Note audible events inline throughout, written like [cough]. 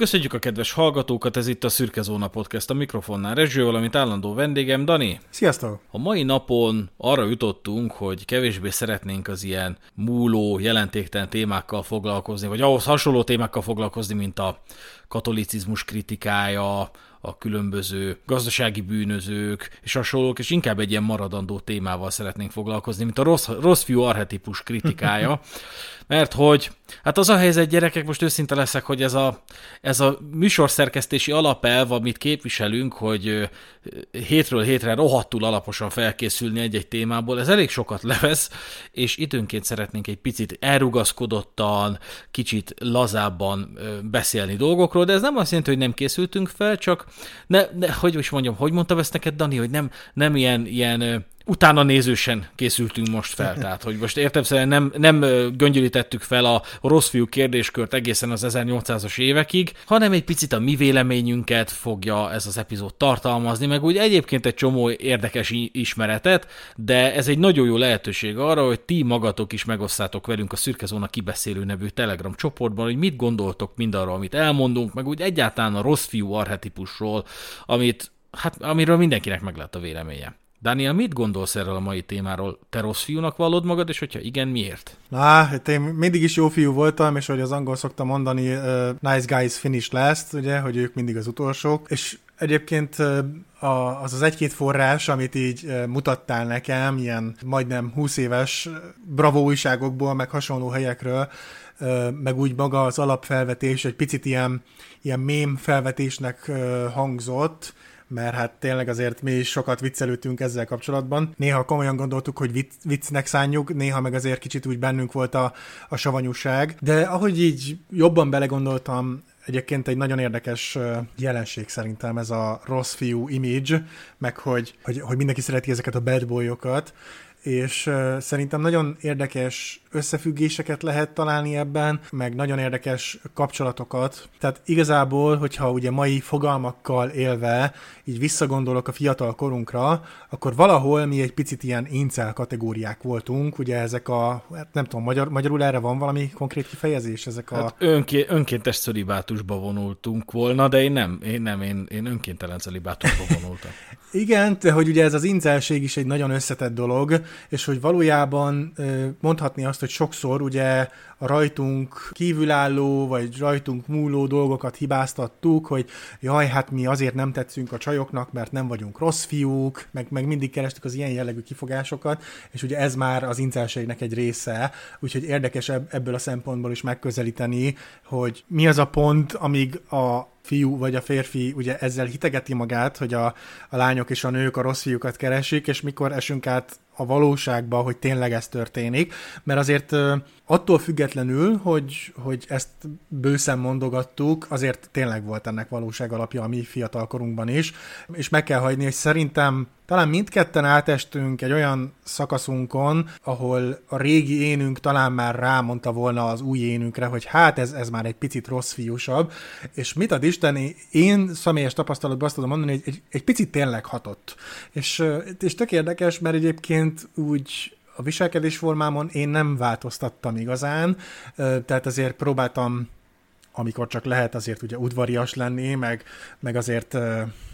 Köszönjük a kedves hallgatókat, ez itt a Szürke Zóna Podcast a mikrofonnál Rezső, valamint állandó vendégem Dani. Sziasztok! A mai napon arra jutottunk, hogy kevésbé szeretnénk az ilyen múló, jelentéktelen témákkal foglalkozni, vagy ahhoz hasonló témákkal foglalkozni, mint a katolicizmus kritikája, a különböző gazdasági bűnözők és hasonlók, és inkább egy ilyen maradandó témával szeretnénk foglalkozni, mint a rossz, rossz fiú arhetipus kritikája. [laughs] Mert hogy, hát az a helyzet, gyerekek, most őszinte leszek, hogy ez a, ez a műsorszerkesztési alapelv, amit képviselünk, hogy hétről hétre rohadtul alaposan felkészülni egy-egy témából, ez elég sokat levesz, és időnként szeretnénk egy picit elrugaszkodottan, kicsit lazábban beszélni dolgokról, de ez nem azt jelenti, hogy nem készültünk fel, csak ne, ne, hogy is mondjam, hogy mondtam ezt neked, Dani, hogy nem, nem ilyen, ilyen utána nézősen készültünk most fel. [laughs] Tehát, hogy most értem szerint nem, nem göngyölítettük fel a rossz fiú kérdéskört egészen az 1800-as évekig, hanem egy picit a mi véleményünket fogja ez az epizód tartalmazni, meg úgy egyébként egy csomó érdekes ismeretet, de ez egy nagyon jó lehetőség arra, hogy ti magatok is megosszátok velünk a Szürke Zóna kibeszélő nevű Telegram csoportban, hogy mit gondoltok mindarról, amit elmondunk, meg úgy egyáltalán a rossz fiú arhetipusról, amit, hát, amiről mindenkinek meg lehet a véleménye. Daniel, mit gondolsz erről a mai témáról? Te rossz fiúnak vallod magad, és hogyha igen, miért? Na, hát én mindig is jó fiú voltam, és hogy az angol szokta mondani, uh, nice guys finish last, ugye, hogy ők mindig az utolsók, és egyébként az az egy-két forrás, amit így mutattál nekem, ilyen majdnem 20 éves bravo újságokból, meg hasonló helyekről, meg úgy maga az alapfelvetés egy picit ilyen, ilyen mém felvetésnek hangzott, mert hát tényleg azért mi is sokat viccelődtünk ezzel kapcsolatban. Néha komolyan gondoltuk, hogy vicc, viccnek szánjuk, néha meg azért kicsit úgy bennünk volt a, a savanyúság, de ahogy így jobban belegondoltam, Egyébként egy nagyon érdekes jelenség szerintem ez a rossz fiú image, meg hogy, hogy, hogy mindenki szereti ezeket a bad boyokat, és szerintem nagyon érdekes összefüggéseket lehet találni ebben, meg nagyon érdekes kapcsolatokat. Tehát igazából, hogyha ugye mai fogalmakkal élve így visszagondolok a fiatal korunkra, akkor valahol mi egy picit ilyen incel kategóriák voltunk, ugye ezek a, hát nem tudom, magyar, magyarul erre van valami konkrét kifejezés? Ezek a... Hát önké, önkéntes celibátusba vonultunk volna, de én nem, én nem, én, én önkéntelen celibátusba vonultam. [laughs] Igen, de hogy ugye ez az incelség is egy nagyon összetett dolog, és hogy valójában mondhatni azt, hogy sokszor ugye a rajtunk kívülálló, vagy rajtunk múló dolgokat hibáztattuk, hogy jaj, hát mi azért nem tetszünk a csajoknak, mert nem vagyunk rossz fiúk, meg, meg mindig kerestük az ilyen jellegű kifogásokat, és ugye ez már az incelségnek egy része, úgyhogy érdekes ebből a szempontból is megközelíteni, hogy mi az a pont, amíg a fiú vagy a férfi ugye ezzel hitegeti magát, hogy a, a lányok és a nők a rossz fiúkat keresik, és mikor esünk át a valóságba, hogy tényleg ez történik, mert azért attól függetlenül, hogy, hogy ezt bőszen mondogattuk, azért tényleg volt ennek valóság alapja a mi fiatalkorunkban is, és meg kell hagyni, hogy szerintem talán mindketten átestünk egy olyan szakaszunkon, ahol a régi énünk talán már rámondta volna az új énünkre, hogy hát ez, ez már egy picit rossz fiúsabb, és mit ad Isten, én személyes tapasztalatban azt tudom mondani, hogy egy, egy picit tényleg hatott. És, és tök érdekes, mert egyébként úgy a viselkedésformámon én nem változtattam igazán, tehát azért próbáltam amikor csak lehet azért ugye udvarias lenni, meg, meg azért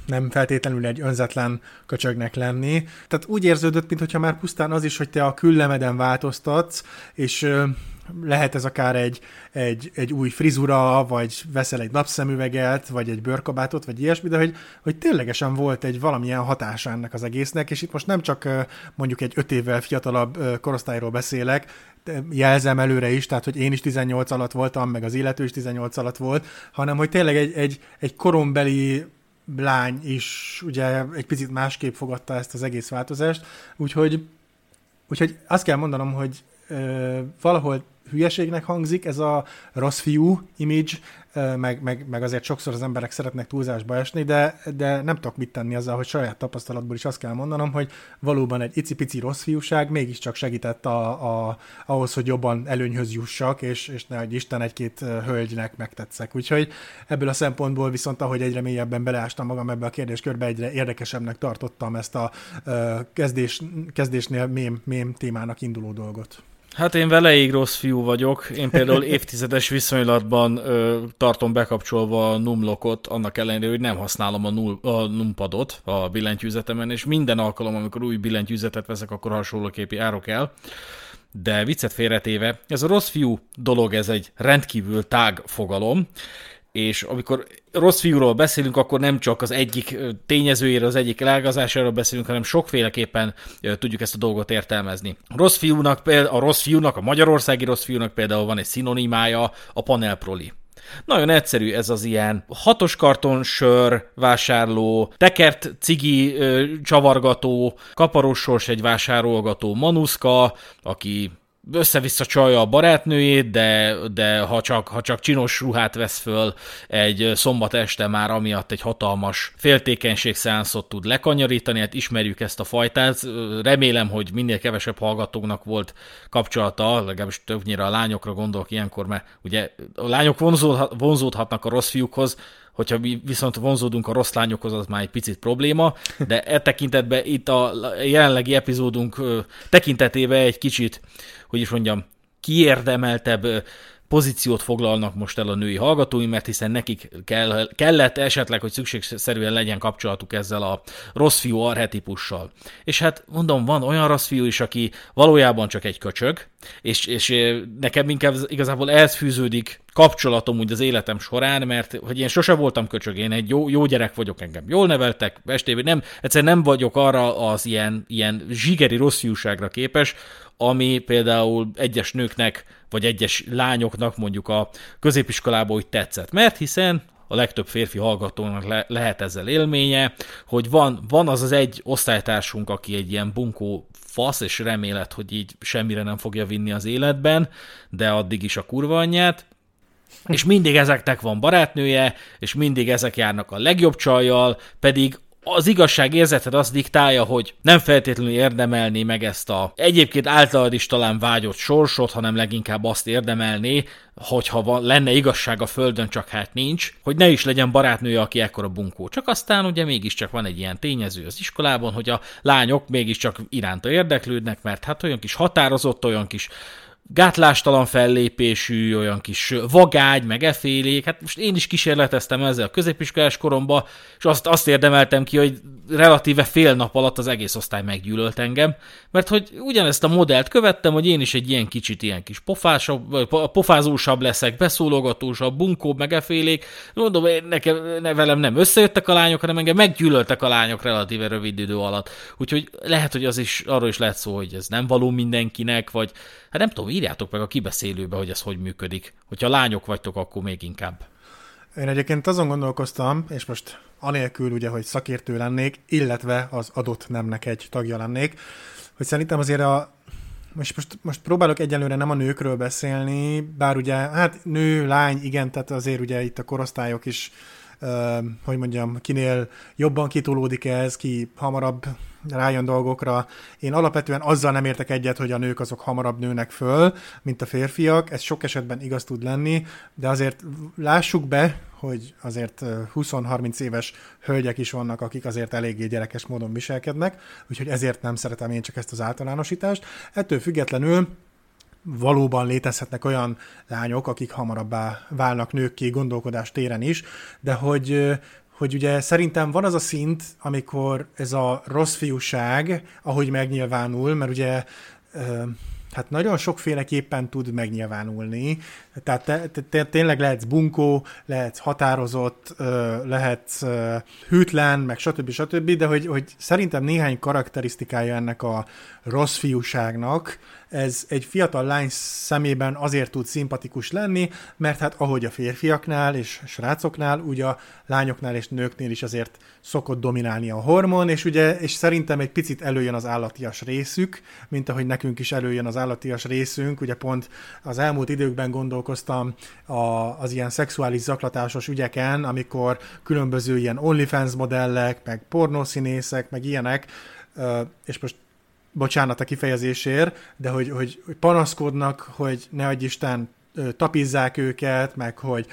nem feltétlenül egy önzetlen köcsögnek lenni. Tehát úgy érződött, mintha már pusztán az is, hogy te a küllemeden változtatsz, és lehet ez akár egy, egy, egy új frizura, vagy veszel egy napszemüveget, vagy egy bőrkabátot, vagy ilyesmi, de hogy, hogy ténylegesen volt egy valamilyen hatása ennek az egésznek, és itt most nem csak mondjuk egy öt évvel fiatalabb korosztályról beszélek, jelzem előre is, tehát hogy én is 18 alatt voltam, meg az illető is 18 alatt volt, hanem hogy tényleg egy, egy, egy korombeli lány is ugye egy picit másképp fogadta ezt az egész változást, úgyhogy, úgyhogy azt kell mondanom, hogy ö, valahol hülyeségnek hangzik ez a rossz fiú image, meg, meg, meg azért sokszor az emberek szeretnek túlzásba esni, de, de nem tudok mit tenni azzal, hogy saját tapasztalatból is azt kell mondanom, hogy valóban egy icipici rossz fiúság mégiscsak segített a, a, ahhoz, hogy jobban előnyhöz jussak, és, és ne, hogy Isten egy-két hölgynek megtetszek. Úgyhogy ebből a szempontból viszont, ahogy egyre mélyebben beleástam magam ebbe a kérdéskörbe, egyre érdekesebbnek tartottam ezt a kezdés, kezdésnél mém, mém témának induló dolgot. Hát én veleig rossz fiú vagyok. Én például évtizedes viszonylatban ö, tartom bekapcsolva a numlokot, annak ellenére, hogy nem használom a, nul, a numpadot a billentyűzetemen, és minden alkalom, amikor új billentyűzetet veszek, akkor hasonlóképi árok el. De viccet félretéve, ez a rossz fiú dolog, ez egy rendkívül tág fogalom, és amikor rossz fiúról beszélünk, akkor nem csak az egyik tényezőjéről, az egyik elágazásáról beszélünk, hanem sokféleképpen tudjuk ezt a dolgot értelmezni. A rossz fiúnak, a rossz fiúnak, a magyarországi rossz fiúnak például van egy szinonimája, a panelproli. Nagyon egyszerű ez az ilyen hatos karton sör vásárló, tekert cigi ö, csavargató, kaparós egy vásárolgató manuszka, aki össze-vissza csalja a barátnőjét, de, de ha, csak, ha csak csinos ruhát vesz föl egy szombat este már amiatt egy hatalmas féltékenység szánszot tud lekanyarítani, hát ismerjük ezt a fajtát. Remélem, hogy minél kevesebb hallgatóknak volt kapcsolata, legalábbis többnyire a lányokra gondolok ilyenkor, mert ugye a lányok vonzódhatnak a rossz fiúkhoz, hogyha mi viszont vonzódunk a rossz lányokhoz, az már egy picit probléma, de e tekintetben itt a jelenlegi epizódunk tekintetében egy kicsit, hogy is mondjam, kiérdemeltebb pozíciót foglalnak most el a női hallgatói, mert hiszen nekik kell, kellett esetleg, hogy szükségszerűen legyen kapcsolatuk ezzel a rossz fiú arhetipussal. És hát mondom, van olyan rossz fiú is, aki valójában csak egy köcsög, és, és nekem inkább igazából ehhez fűződik kapcsolatom úgy az életem során, mert hogy én sose voltam köcsög, én egy jó, jó gyerek vagyok, engem jól neveltek, estében nem, egyszerűen nem vagyok arra az ilyen, ilyen zsigeri rossz fiúságra képes, ami például egyes nőknek, vagy egyes lányoknak mondjuk a középiskolában úgy tetszett. Mert hiszen a legtöbb férfi hallgatónak le, lehet ezzel élménye, hogy van, van az az egy osztálytársunk, aki egy ilyen bunkó fasz, és remélet, hogy így semmire nem fogja vinni az életben, de addig is a kurva anyját, és mindig ezeknek van barátnője, és mindig ezek járnak a legjobb csajjal, pedig az igazság érzeted azt diktálja, hogy nem feltétlenül érdemelné meg ezt a egyébként általad is talán vágyott sorsot, hanem leginkább azt érdemelné, hogyha van, lenne igazság a földön, csak hát nincs, hogy ne is legyen barátnője, aki ekkora bunkó. Csak aztán ugye mégiscsak van egy ilyen tényező az iskolában, hogy a lányok mégiscsak iránta érdeklődnek, mert hát olyan kis határozott, olyan kis gátlástalan fellépésű, olyan kis vagágy, meg efélék. Hát most én is kísérleteztem ezzel a középiskolás koromba, és azt, azt érdemeltem ki, hogy relatíve fél nap alatt az egész osztály meggyűlölt engem, mert hogy ugyanezt a modellt követtem, hogy én is egy ilyen kicsit ilyen kis pofásabb, pofázósabb leszek, beszólogatósabb, bunkóbb, meg efélék. Mondom, nekem, ne, velem nem összejöttek a lányok, hanem engem meggyűlöltek a lányok relatíve rövid idő alatt. Úgyhogy lehet, hogy az is, arról is lehet szó, hogy ez nem való mindenkinek, vagy hát nem tudom, írjátok meg a kibeszélőbe, hogy ez hogy működik. Hogyha lányok vagytok, akkor még inkább. Én egyébként azon gondolkoztam, és most anélkül ugye, hogy szakértő lennék, illetve az adott nemnek egy tagja lennék, hogy szerintem azért a most, most, most próbálok egyelőre nem a nőkről beszélni, bár ugye, hát nő, lány, igen, tehát azért ugye itt a korosztályok is, hogy mondjam, kinél jobban kitolódik ez, ki hamarabb rájön dolgokra. Én alapvetően azzal nem értek egyet, hogy a nők azok hamarabb nőnek föl, mint a férfiak. Ez sok esetben igaz tud lenni, de azért lássuk be, hogy azért 20-30 éves hölgyek is vannak, akik azért eléggé gyerekes módon viselkednek, úgyhogy ezért nem szeretem én csak ezt az általánosítást. Ettől függetlenül valóban létezhetnek olyan lányok, akik hamarabbá válnak nőkké gondolkodás téren is, de hogy hogy ugye szerintem van az a szint, amikor ez a rossz fiúság, ahogy megnyilvánul, mert ugye hát nagyon sokféleképpen tud megnyilvánulni. Tehát te, te, te, tényleg lehetsz bunkó, lehetsz határozott, lehetsz hűtlen, meg stb. stb. De hogy, hogy szerintem néhány karakterisztikája ennek a rossz fiúságnak, ez egy fiatal lány szemében azért tud szimpatikus lenni, mert hát ahogy a férfiaknál és srácoknál, ugye a lányoknál és nőknél is azért szokott dominálni a hormon, és ugye, és szerintem egy picit előjön az állatias részük, mint ahogy nekünk is előjön az állatias részünk, ugye pont az elmúlt időkben gondolkoztam a, az ilyen szexuális zaklatásos ügyeken, amikor különböző ilyen OnlyFans modellek, meg pornószínészek, meg ilyenek, és most bocsánat a kifejezésért, de hogy, hogy, hogy panaszkodnak, hogy ne adj Isten, tapizzák őket, meg hogy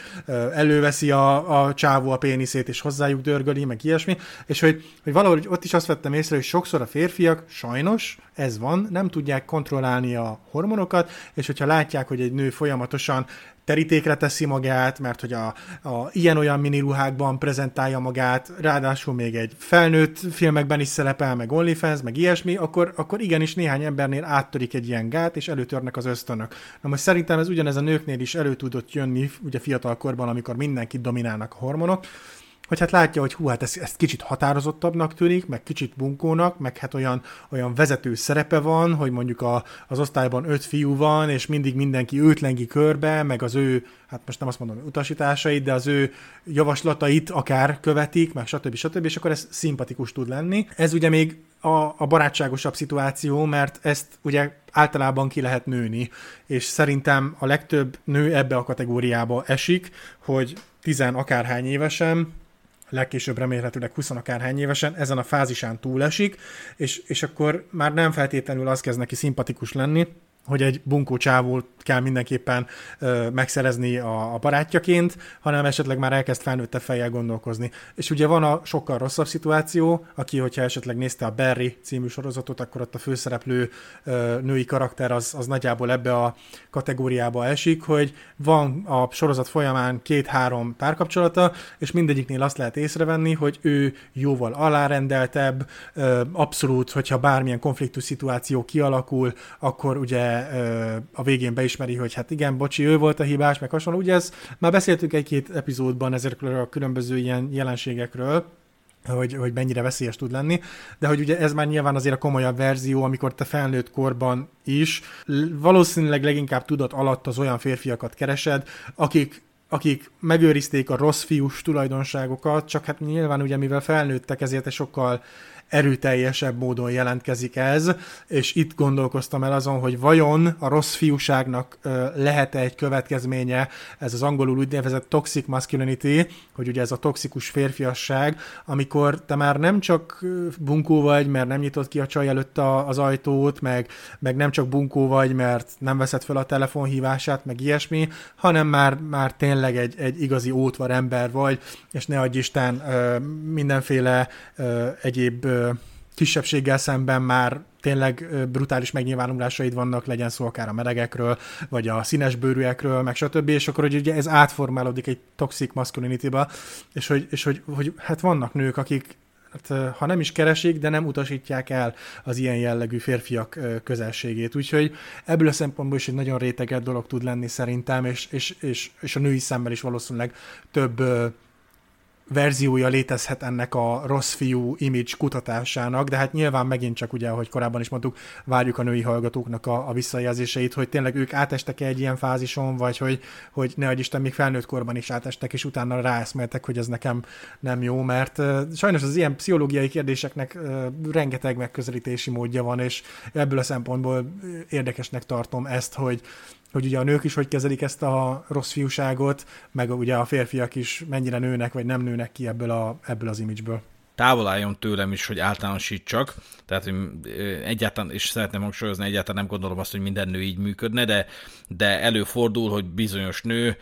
előveszi a, a csávó a péniszét, és hozzájuk dörgöli, meg ilyesmi, és hogy, hogy valahogy ott is azt vettem észre, hogy sokszor a férfiak sajnos, ez van, nem tudják kontrollálni a hormonokat, és hogyha látják, hogy egy nő folyamatosan terítékre teszi magát, mert hogy a, a ilyen-olyan miniruhákban prezentálja magát, ráadásul még egy felnőtt filmekben is szerepel, meg OnlyFans, meg ilyesmi, akkor, akkor igenis néhány embernél áttörik egy ilyen gát, és előtörnek az ösztönök. Na most szerintem ez ugyanez a nőknél is elő tudott jönni, ugye fiatalkorban, amikor mindenkit dominálnak a hormonok, hogy hát látja, hogy hú, hát ez, ez kicsit határozottabbnak tűnik, meg kicsit bunkónak, meg hát olyan, olyan vezető szerepe van, hogy mondjuk a, az osztályban öt fiú van, és mindig mindenki őt lengi körbe, meg az ő, hát most nem azt mondom utasításait, de az ő javaslatait akár követik, meg stb. stb. és akkor ez szimpatikus tud lenni. Ez ugye még a, a barátságosabb szituáció, mert ezt ugye általában ki lehet nőni, és szerintem a legtöbb nő ebbe a kategóriába esik, hogy tizen akárhány évesen legkésőbb remélhetőleg 20 akárhány évesen ezen a fázisán túlesik, és, és akkor már nem feltétlenül az kezd neki szimpatikus lenni, hogy egy bunkó csávót kell mindenképpen ö, megszerezni a, a barátjaként, hanem esetleg már elkezd felnőtte fejjel gondolkozni. És ugye van a sokkal rosszabb szituáció, aki, hogyha esetleg nézte a Barry című sorozatot, akkor ott a főszereplő ö, női karakter az, az nagyjából ebbe a kategóriába esik, hogy van a sorozat folyamán két-három párkapcsolata, és mindegyiknél azt lehet észrevenni, hogy ő jóval alárendeltebb, ö, abszolút, hogyha bármilyen konfliktus szituáció kialakul, akkor ugye a végén beismeri, hogy hát igen, bocsi, ő volt a hibás, meg hasonló. Ugye ez, már beszéltünk egy-két epizódban ezekről a különböző ilyen jelenségekről, hogy, hogy mennyire veszélyes tud lenni, de hogy ugye ez már nyilván azért a komolyabb verzió, amikor te felnőtt korban is valószínűleg leginkább tudat alatt az olyan férfiakat keresed, akik akik megőrizték a rossz fiús tulajdonságokat, csak hát nyilván ugye mivel felnőttek, ezért sokkal erőteljesebb módon jelentkezik ez, és itt gondolkoztam el azon, hogy vajon a rossz fiúságnak lehet-e egy következménye, ez az angolul úgynevezett toxic masculinity, hogy ugye ez a toxikus férfiasság, amikor te már nem csak bunkó vagy, mert nem nyitott ki a csaj előtt az ajtót, meg, meg nem csak bunkó vagy, mert nem veszed fel a telefonhívását, meg ilyesmi, hanem már, már tényleg egy, egy igazi ótvar ember vagy, és ne adj Isten mindenféle egyéb kisebbséggel szemben már tényleg brutális megnyilvánulásaid vannak, legyen szó akár a melegekről, vagy a színes bőrűekről, meg stb. És akkor hogy ugye ez átformálódik egy toxic masculinity-ba, és hogy, és hogy, hogy hát vannak nők, akik hát, ha nem is keresik, de nem utasítják el az ilyen jellegű férfiak közelségét. Úgyhogy ebből a szempontból is egy nagyon réteged dolog tud lenni szerintem, és, és, és, és a női szemmel is valószínűleg több verziója létezhet ennek a rossz fiú image kutatásának, de hát nyilván megint csak ugye, ahogy korábban is mondtuk, várjuk a női hallgatóknak a, a visszajelzéseit, hogy tényleg ők átestek -e egy ilyen fázison, vagy hogy, hogy ne Isten még felnőtt korban is átestek, és utána ráeszmeltek, hogy ez nekem nem jó, mert sajnos az ilyen pszichológiai kérdéseknek rengeteg megközelítési módja van, és ebből a szempontból érdekesnek tartom ezt, hogy hogy ugye a nők is hogy kezelik ezt a rossz fiúságot, meg ugye a férfiak is mennyire nőnek, vagy nem nőnek ki ebből, a, ebből az imidzsből. Távol álljon tőlem is, hogy általánosítsak, tehát egyáltalán, és szeretném hangsúlyozni, egyáltalán nem gondolom azt, hogy minden nő így működne, de, de előfordul, hogy bizonyos nő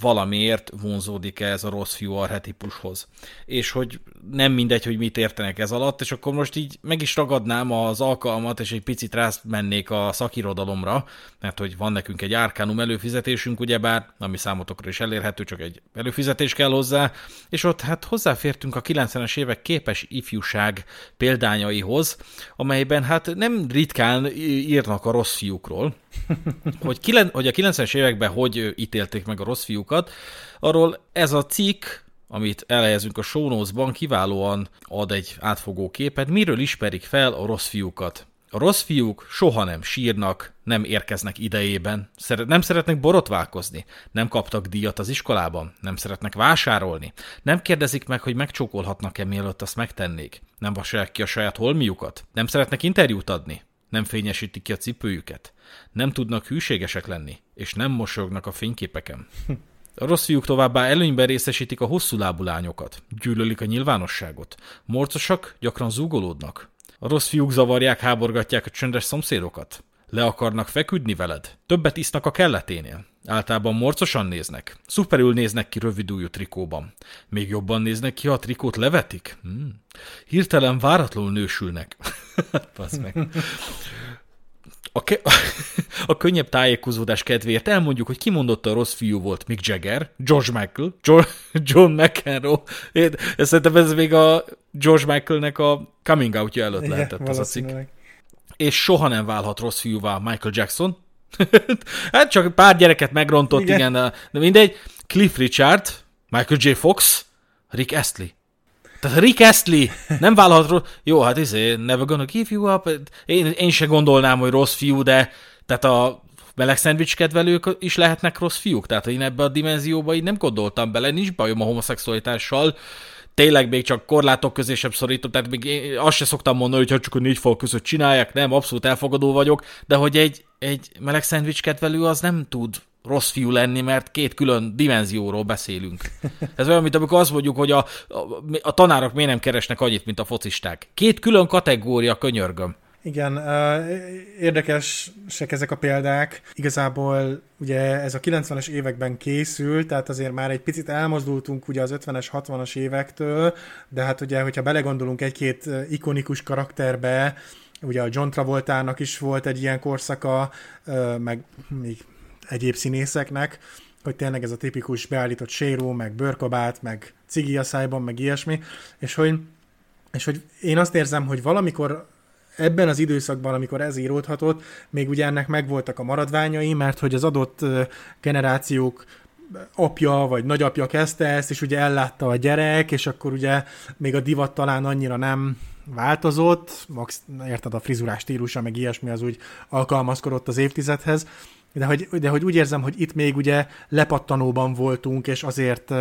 valamiért vonzódik -e ez a rossz fiú arhetipushoz. És hogy nem mindegy, hogy mit értenek ez alatt, és akkor most így meg is ragadnám az alkalmat, és egy picit mennék a szakirodalomra, mert hogy van nekünk egy árkánum előfizetésünk, ugyebár, ami számotokra is elérhető, csak egy előfizetés kell hozzá, és ott hát hozzáfértünk a 90-es évek képes ifjúság példányaihoz, amelyben hát nem ritkán írnak a rossz fiúkról, [laughs] hogy, kilen, hogy a 90-es években hogy ítélték meg a rossz fiúkat, arról ez a cikk, amit elhelyezünk a show notes-ban, kiválóan ad egy átfogó képet, miről ismerik fel a rossz fiúkat. A rossz fiúk soha nem sírnak, nem érkeznek idejében, nem szeretnek borotválkozni, nem kaptak díjat az iskolában, nem szeretnek vásárolni, nem kérdezik meg, hogy megcsókolhatnak-e mielőtt azt megtennék, nem vasalják ki a saját holmiukat, nem szeretnek interjút adni, nem fényesítik ki a cipőjüket, nem tudnak hűségesek lenni, és nem mosolyognak a fényképeken. A rossz fiúk továbbá előnyben részesítik a hosszú lábú lányokat, gyűlölik a nyilvánosságot, morcosak gyakran zúgolódnak. A rossz fiúk zavarják, háborgatják a csöndes szomszédokat, Le akarnak feküdni veled? Többet isznak a kelleténél? Általában morcosan néznek? Szuperül néznek ki rövidújú trikóban. Még jobban néznek ki, ha a trikót levetik? Hmm. Hirtelen váratlanul nősülnek. [laughs] Passz meg. A, ke- [laughs] a könnyebb tájékozódás kedvéért elmondjuk, hogy kimondott a rossz fiú volt Mick Jagger, George Michael, John, [laughs] John McEnroe. Én, szerintem ez még a George Michaelnek a coming outja előtt Igen, lehetett az a cikk. És soha nem válhat rossz fiúvá Michael Jackson. [laughs] hát csak pár gyereket megrontott, igen. igen, de mindegy. Cliff Richard, Michael J. Fox, Rick Astley. Tehát Rick Astley nem válhat Jó, hát izé, never gonna give you up. Én, én se gondolnám, hogy rossz fiú, de tehát a meleg szendvics kedvelők is lehetnek rossz fiúk. Tehát én ebbe a dimenzióba így nem gondoltam bele, nincs bajom a homoszexualitással. Tényleg még csak korlátok közé sem szorítom, tehát még én azt se szoktam mondani, hogy ha csak a négy fal között csinálják, nem, abszolút elfogadó vagyok, de hogy egy, egy meleg szendvics kedvelő az nem tud rossz fiú lenni, mert két külön dimenzióról beszélünk. Ez olyan, mint amikor azt mondjuk, hogy a, a, a tanárok miért nem keresnek annyit, mint a focisták. Két külön kategória, könyörgöm. Igen, érdekesek ezek a példák. Igazából ugye ez a 90-es években készült, tehát azért már egy picit elmozdultunk ugye az 50-es, 60-as évektől, de hát ugye, hogyha belegondolunk egy-két ikonikus karakterbe, ugye a John Travoltának is volt egy ilyen korszaka, meg még egyéb színészeknek, hogy tényleg ez a tipikus beállított séró, meg bőrkabát, meg cigi a szájban, meg ilyesmi, és hogy, és hogy én azt érzem, hogy valamikor ebben az időszakban, amikor ez íródhatott, még ugye ennek megvoltak a maradványai, mert hogy az adott generációk apja vagy nagyapja kezdte ezt, és ugye ellátta a gyerek, és akkor ugye még a divat talán annyira nem változott, max, érted, a frizurás stílusa, meg ilyesmi az úgy alkalmazkodott az évtizedhez, de hogy, de hogy úgy érzem, hogy itt még ugye lepattanóban voltunk, és azért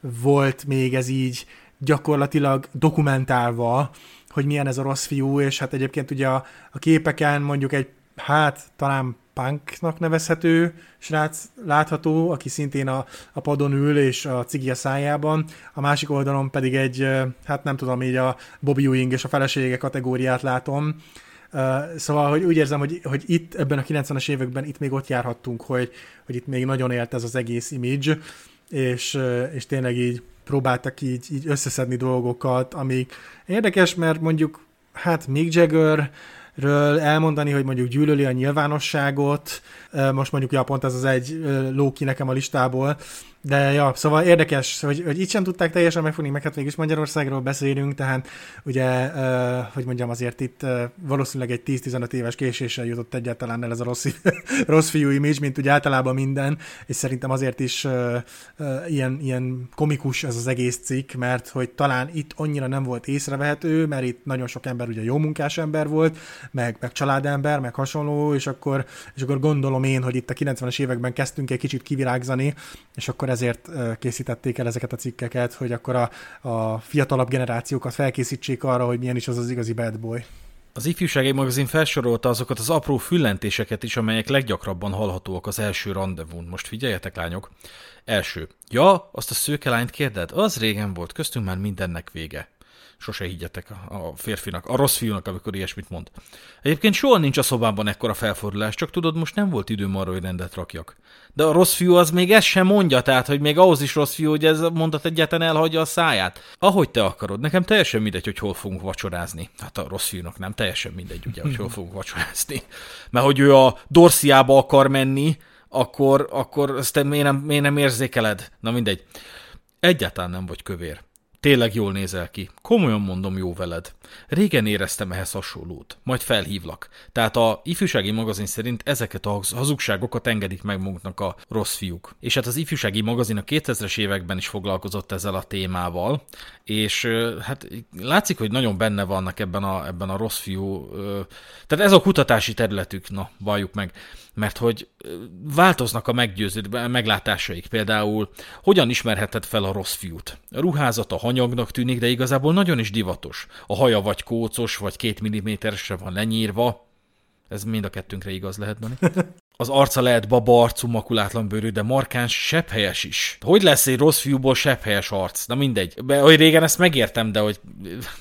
volt még ez így gyakorlatilag dokumentálva, hogy milyen ez a rossz fiú, és hát egyébként ugye a, a képeken mondjuk egy, hát talán punknak nevezhető srác látható, aki szintén a, a padon ül, és a cigi a szájában, a másik oldalon pedig egy, hát nem tudom, így a Bobby Ewing és a felesége kategóriát látom, Szóval, hogy úgy érzem, hogy, hogy itt ebben a 90-es években itt még ott járhattunk, hogy, hogy itt még nagyon élt ez az egész image, és, és tényleg így próbáltak így, így összeszedni dolgokat, amik érdekes, mert mondjuk hát Mick Jagger elmondani, hogy mondjuk gyűlöli a nyilvánosságot, most mondjuk ja, pont ez az egy ló ki nekem a listából, de ja, szóval érdekes, hogy, hogy itt sem tudták teljesen megfogni, meg hát mégis Magyarországról beszélünk, tehát ugye, uh, hogy mondjam, azért itt uh, valószínűleg egy 10-15 éves késéssel jutott egyáltalán el ez a rossz, [laughs] rossz fiú image, mint úgy általában minden, és szerintem azért is uh, uh, ilyen, ilyen komikus ez az egész cikk, mert hogy talán itt annyira nem volt észrevehető, mert itt nagyon sok ember ugye jó munkás ember volt, meg, meg családember, meg hasonló, és akkor, és akkor gondolom én, hogy itt a 90-es években kezdtünk egy kicsit kivirágzani, és akkor ezért készítették el ezeket a cikkeket, hogy akkor a, a fiatalabb generációkat felkészítsék arra, hogy milyen is az az igazi bad boy. Az ifjúsági magazin felsorolta azokat az apró füllentéseket is, amelyek leggyakrabban hallhatóak az első rendezvún. Most figyeljetek, lányok! Első. Ja, azt a szőkelányt kérded? Az régen volt, köztünk már mindennek vége. Sose higgyetek a férfinak, a rossz fiúnak, amikor ilyesmit mond. Egyébként soha nincs a szobában ekkora felfordulás, csak tudod, most nem volt időm arra, hogy rendet rakjak. De a rossz fiú az még ezt sem mondja, tehát, hogy még ahhoz is rossz fiú, hogy ez a mondat egyáltalán elhagyja a száját. Ahogy te akarod, nekem teljesen mindegy, hogy hol fogunk vacsorázni. Hát a rossz fiúnak nem teljesen mindegy, ugye, hogy hol fogunk vacsorázni. Mert hogy ő a Dorsiába akar menni, akkor, akkor ezt te miért nem, miért nem érzékeled? Na mindegy. Egyáltalán nem vagy kövér. Tényleg jól nézel ki. Komolyan mondom, jó veled. Régen éreztem ehhez hasonlót. Majd felhívlak. Tehát a ifjúsági magazin szerint ezeket a hazugságokat engedik meg magunknak a rossz fiúk. És hát az ifjúsági magazin a 2000-es években is foglalkozott ezzel a témával, és hát látszik, hogy nagyon benne vannak ebben a, ebben a rossz fiú. Tehát ez a kutatási területük, na, valljuk meg mert hogy változnak a meggyőző meglátásaik. Például hogyan ismerheted fel a rossz fiút? A ruházata hanyagnak tűnik, de igazából nagyon is divatos. A haja vagy kócos, vagy két milliméteresre van lenyírva. Ez mind a kettőnkre igaz lehet, Dani. [laughs] az arca lehet baba arcú, makulátlan bőrű, de markáns, sebhelyes is. Hogy lesz egy rossz fiúból sebhelyes arc? Na mindegy. Be, hogy régen ezt megértem, de hogy,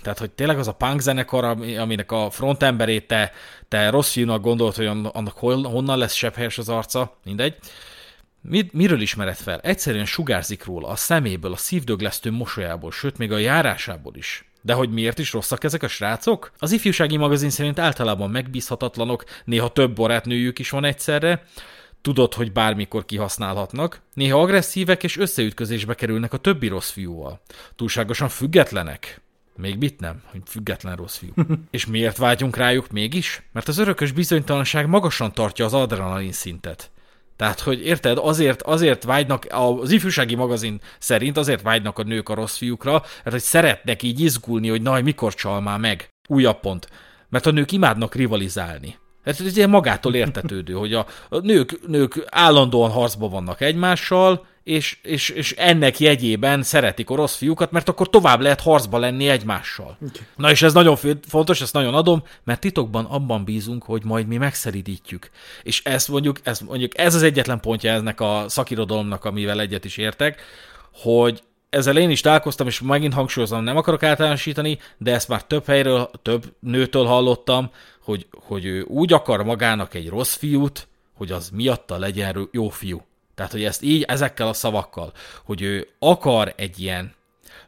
tehát, hogy tényleg az a punk zenekar, aminek a frontemberét te, te rossz fiúnak gondolt, hogy annak honnan lesz sebhelyes az arca, mindegy. Mit, miről ismered fel? Egyszerűen sugárzik róla, a szeméből, a szívdöglesztő mosolyából, sőt még a járásából is. De hogy miért is rosszak ezek a srácok? Az ifjúsági magazin szerint általában megbízhatatlanok, néha több barátnőjük is van egyszerre, tudod, hogy bármikor kihasználhatnak, néha agresszívek és összeütközésbe kerülnek a többi rossz fiúval. Túlságosan függetlenek. Még mit nem, hogy független rossz fiú. [laughs] és miért vágyunk rájuk mégis? Mert az örökös bizonytalanság magasan tartja az adrenalin szintet. Tehát, hogy érted, azért, azért vágynak, az ifjúsági magazin szerint azért vágynak a nők a rossz fiúkra, mert hogy szeretnek így izgulni, hogy na, mikor csal már meg. Újabb pont. Mert a nők imádnak rivalizálni. Ez ugye magától értetődő, hogy a nők, nők állandóan harcban vannak egymással, és, és, és ennek jegyében szeretik a rossz fiúkat, mert akkor tovább lehet harcba lenni egymással. Okay. Na és ez nagyon fontos, ezt nagyon adom, mert titokban abban bízunk, hogy majd mi megszerítjük. És ez mondjuk, ez mondjuk ez az egyetlen pontja ennek a szakirodalomnak, amivel egyet is értek, hogy ezzel én is találkoztam, és megint hangsúlyozom, nem akarok általánosítani, de ezt már több helyről, több nőtől hallottam, hogy, hogy ő úgy akar magának egy rossz fiút, hogy az miatta legyen jó fiú. Tehát, hogy ezt így, ezekkel a szavakkal, hogy ő akar egy ilyen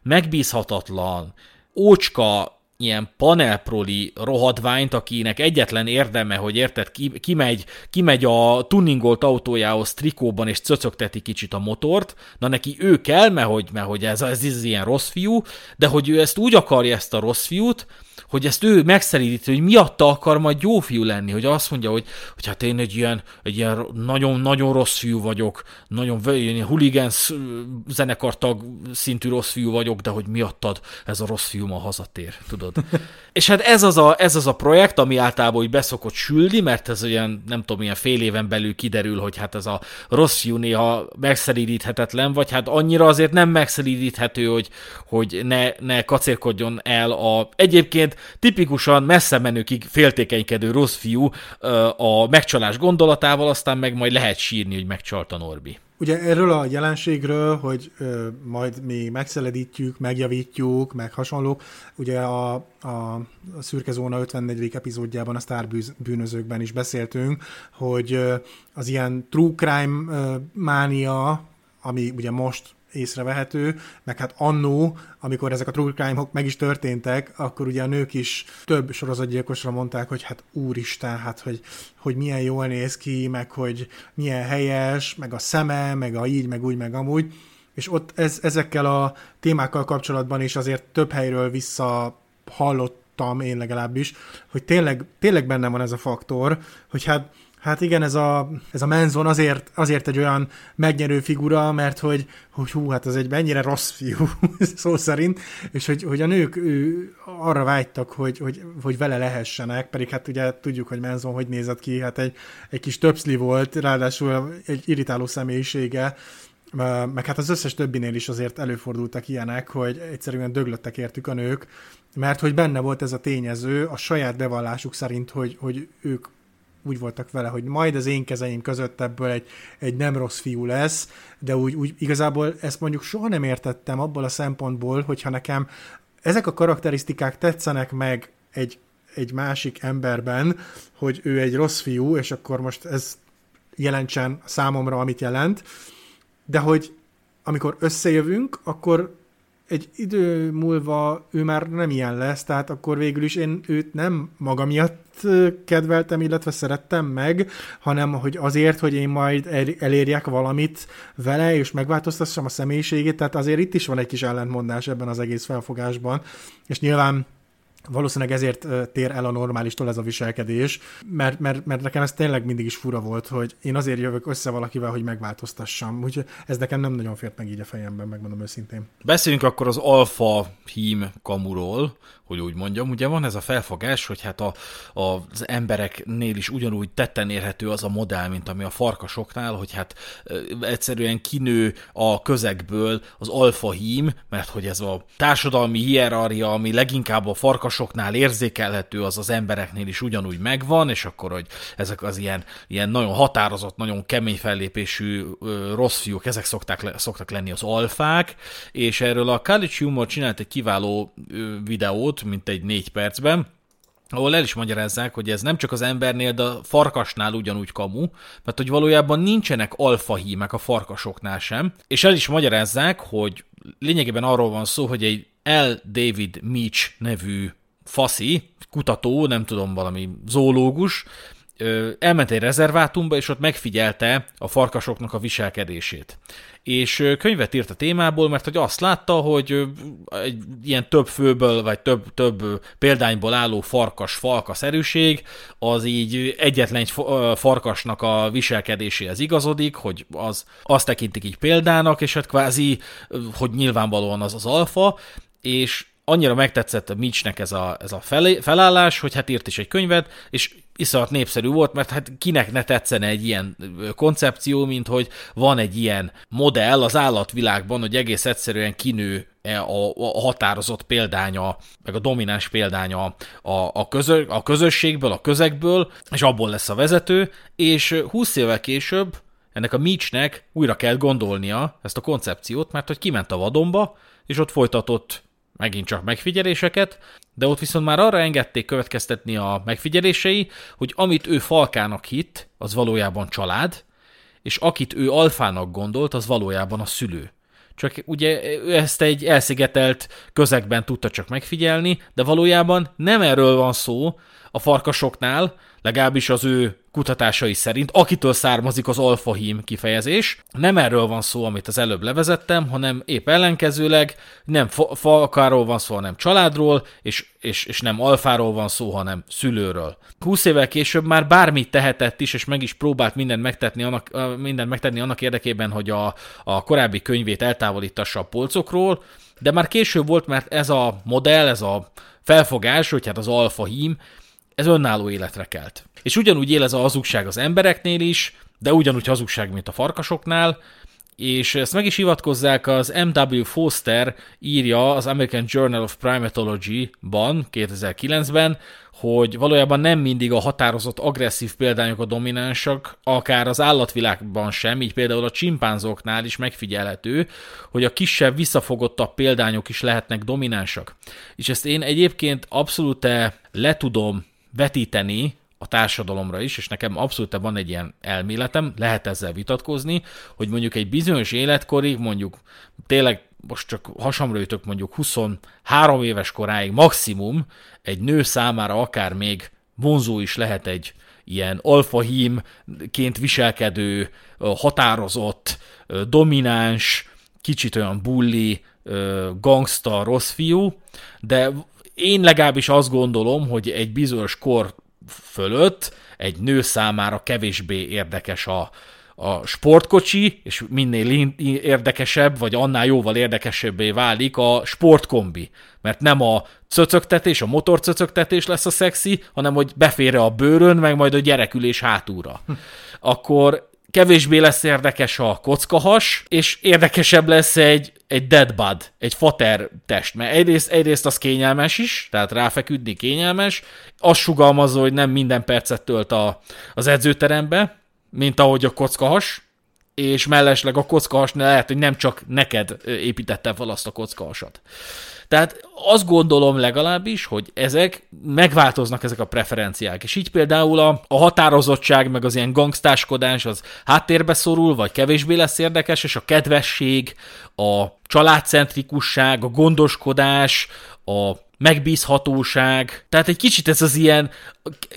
megbízhatatlan, ócska, ilyen panelproli rohadványt, akinek egyetlen érdeme, hogy érted, ki, kimegy, kimegy a tuningolt autójához trikóban és cöcögteti kicsit a motort, na neki ő kell, mert hogy, mert hogy ez, ez, ez ilyen rossz fiú, de hogy ő ezt úgy akarja ezt a rossz fiút, hogy ezt ő megszeríti, hogy miatta akar majd jó fiú lenni, hogy azt mondja, hogy, hogy hát én egy ilyen, egy ilyen nagyon-nagyon rossz fiú vagyok, nagyon ilyen huligánsz zenekartag szintű rossz fiú vagyok, de hogy miattad ez a rossz fiú ma hazatér, tudod. [laughs] És hát ez az, a, ez az a projekt, ami általában úgy beszokott sülni, mert ez olyan, nem tudom, ilyen fél éven belül kiderül, hogy hát ez a rossz fiú néha megszeríthetetlen, vagy hát annyira azért nem megszeríthető, hogy, hogy ne, ne kacérkodjon el a egyébként tipikusan messze menőkig féltékenykedő rossz fiú a megcsalás gondolatával, aztán meg majd lehet sírni, hogy megcsalta Norbi. Ugye erről a jelenségről, hogy majd mi megszeledítjük, megjavítjuk, meg hasonlók, ugye a, a, a Szürke Zóna 54. epizódjában, a Star bűnözőkben is beszéltünk, hogy az ilyen true crime ö, mánia, ami ugye most észrevehető, meg hát annó, amikor ezek a true crime-ok meg is történtek, akkor ugye a nők is több sorozatgyilkosra mondták, hogy hát úristen, hát hogy, hogy milyen jól néz ki, meg hogy milyen helyes, meg a szeme, meg a így, meg úgy, meg amúgy, és ott ez, ezekkel a témákkal kapcsolatban is azért több helyről vissza hallottam én legalábbis, hogy tényleg, tényleg benne van ez a faktor, hogy hát Hát igen, ez a, ez a Menzon azért, azért egy olyan megnyerő figura, mert hogy, hogy hú, hát ez egy mennyire rossz fiú, [laughs] szó szerint, és hogy, hogy a nők ő, arra vágytak, hogy, hogy, hogy vele lehessenek, pedig hát ugye tudjuk, hogy Menzon hogy nézett ki, hát egy, egy kis töpszli volt, ráadásul egy irritáló személyisége, meg hát az összes többinél is azért előfordultak ilyenek, hogy egyszerűen döglöttek értük a nők, mert hogy benne volt ez a tényező a saját bevallásuk szerint, hogy, hogy ők úgy voltak vele, hogy majd az én kezeim között ebből egy, egy nem rossz fiú lesz, de úgy, úgy igazából ezt mondjuk soha nem értettem abból a szempontból, hogyha nekem ezek a karakterisztikák tetszenek meg egy, egy másik emberben, hogy ő egy rossz fiú, és akkor most ez jelentsen számomra, amit jelent, de hogy amikor összejövünk, akkor egy idő múlva ő már nem ilyen lesz, tehát akkor végül is én őt nem maga miatt kedveltem, illetve szerettem meg, hanem hogy azért, hogy én majd elérjek valamit vele, és megváltoztassam a személyiségét, tehát azért itt is van egy kis ellentmondás ebben az egész felfogásban, és nyilván Valószínűleg ezért tér el a normálistól ez a viselkedés, mert, mert, mert nekem ez tényleg mindig is fura volt, hogy én azért jövök össze valakivel, hogy megváltoztassam. Úgyhogy ez nekem nem nagyon fért meg így a fejemben, megmondom őszintén. Beszéljünk akkor az alfa hím kamuról, hogy úgy mondjam. Ugye van ez a felfogás, hogy hát a, a, az embereknél is ugyanúgy tetten érhető az a modell, mint ami a farkasoknál, hogy hát egyszerűen kinő a közegből az alfa hím, mert hogy ez a társadalmi hierarchia, ami leginkább a farkas farkasoknál érzékelhető, az az embereknél is ugyanúgy megvan, és akkor, hogy ezek az ilyen, ilyen nagyon határozott, nagyon kemény fellépésű rossz fiúk, ezek szokták, szoktak lenni az alfák, és erről a College Humor csinált egy kiváló videót, mint egy négy percben, ahol el is magyarázzák, hogy ez nem csak az embernél, de a farkasnál ugyanúgy kamu, mert hogy valójában nincsenek alfahímek a farkasoknál sem, és el is magyarázzák, hogy lényegében arról van szó, hogy egy L. David Meach nevű faszi, kutató, nem tudom, valami zoológus, elment egy rezervátumba, és ott megfigyelte a farkasoknak a viselkedését. És könyvet írt a témából, mert hogy azt látta, hogy egy ilyen több főből, vagy több, több példányból álló farkas falka szerűség, az így egyetlen egy farkasnak a viselkedéséhez igazodik, hogy az, azt tekintik így példának, és hát kvázi, hogy nyilvánvalóan az az alfa, és annyira megtetszett a Mitchnek ez a, ez a felé, felállás, hogy hát írt is egy könyvet, és iszonyat népszerű volt, mert hát kinek ne tetszene egy ilyen koncepció, mint hogy van egy ilyen modell az állatvilágban, hogy egész egyszerűen kinő a, a határozott példánya, meg a domináns példánya a, a, közö, a közösségből, a közegből, és abból lesz a vezető, és 20 évvel később ennek a Mitchnek újra kell gondolnia ezt a koncepciót, mert hogy kiment a vadonba, és ott folytatott megint csak megfigyeléseket, de ott viszont már arra engedték következtetni a megfigyelései, hogy amit ő falkának hitt, az valójában család, és akit ő alfának gondolt, az valójában a szülő. Csak ugye ő ezt egy elszigetelt közegben tudta csak megfigyelni, de valójában nem erről van szó a farkasoknál, legalábbis az ő kutatásai szerint, akitől származik az alfahím kifejezés. Nem erről van szó, amit az előbb levezettem, hanem épp ellenkezőleg nem fa- falkáról van szó, hanem családról, és, és, és nem alfáról van szó, hanem szülőről. 20 évvel később már bármit tehetett is, és meg is próbált mindent megtenni annak, mindent megtenni annak érdekében, hogy a, a korábbi könyvét eltávolítassa a polcokról, de már később volt, mert ez a modell, ez a felfogás, hogy hát az alfa hím, ez önálló életre kelt. És ugyanúgy él ez a hazugság az embereknél is, de ugyanúgy hazugság, mint a farkasoknál, és ezt meg is hivatkozzák, az M.W. Foster írja az American Journal of Primatology-ban 2009-ben, hogy valójában nem mindig a határozott agresszív példányok a dominánsak, akár az állatvilágban sem, így például a csimpánzoknál is megfigyelhető, hogy a kisebb, visszafogottabb példányok is lehetnek dominánsak. És ezt én egyébként abszolút le tudom vetíteni a társadalomra is, és nekem abszolút van egy ilyen elméletem, lehet ezzel vitatkozni, hogy mondjuk egy bizonyos életkorig, mondjuk tényleg most csak hasamra ütök mondjuk 23 éves koráig maximum, egy nő számára akár még vonzó is lehet egy ilyen alfahímként viselkedő, határozott, domináns, kicsit olyan bulli, gangsta, rossz fiú, de én legalábbis azt gondolom, hogy egy bizonyos kor fölött egy nő számára kevésbé érdekes a, a sportkocsi, és minél érdekesebb, vagy annál jóval érdekesebbé válik a sportkombi. Mert nem a cöcögtetés, a motorcöcögtetés lesz a szexi, hanem hogy beférre a bőrön, meg majd a gyerekülés hátúra. Akkor kevésbé lesz érdekes a kockahas, és érdekesebb lesz egy, egy deadbud, egy fater test, mert egyrészt, egyrészt az kényelmes is, tehát ráfeküdni kényelmes, azt sugalmazza, hogy nem minden percet tölt a, az edzőterembe, mint ahogy a kockahas, és mellesleg a kockahas lehet, hogy nem csak neked építette fel azt a kockahasat. Tehát azt gondolom legalábbis, hogy ezek megváltoznak ezek a preferenciák, és így például a, a határozottság, meg az ilyen gangstáskodás az háttérbe szorul, vagy kevésbé lesz érdekes, és a kedvesség, a családcentrikusság, a gondoskodás, a megbízhatóság, tehát egy kicsit ez az ilyen,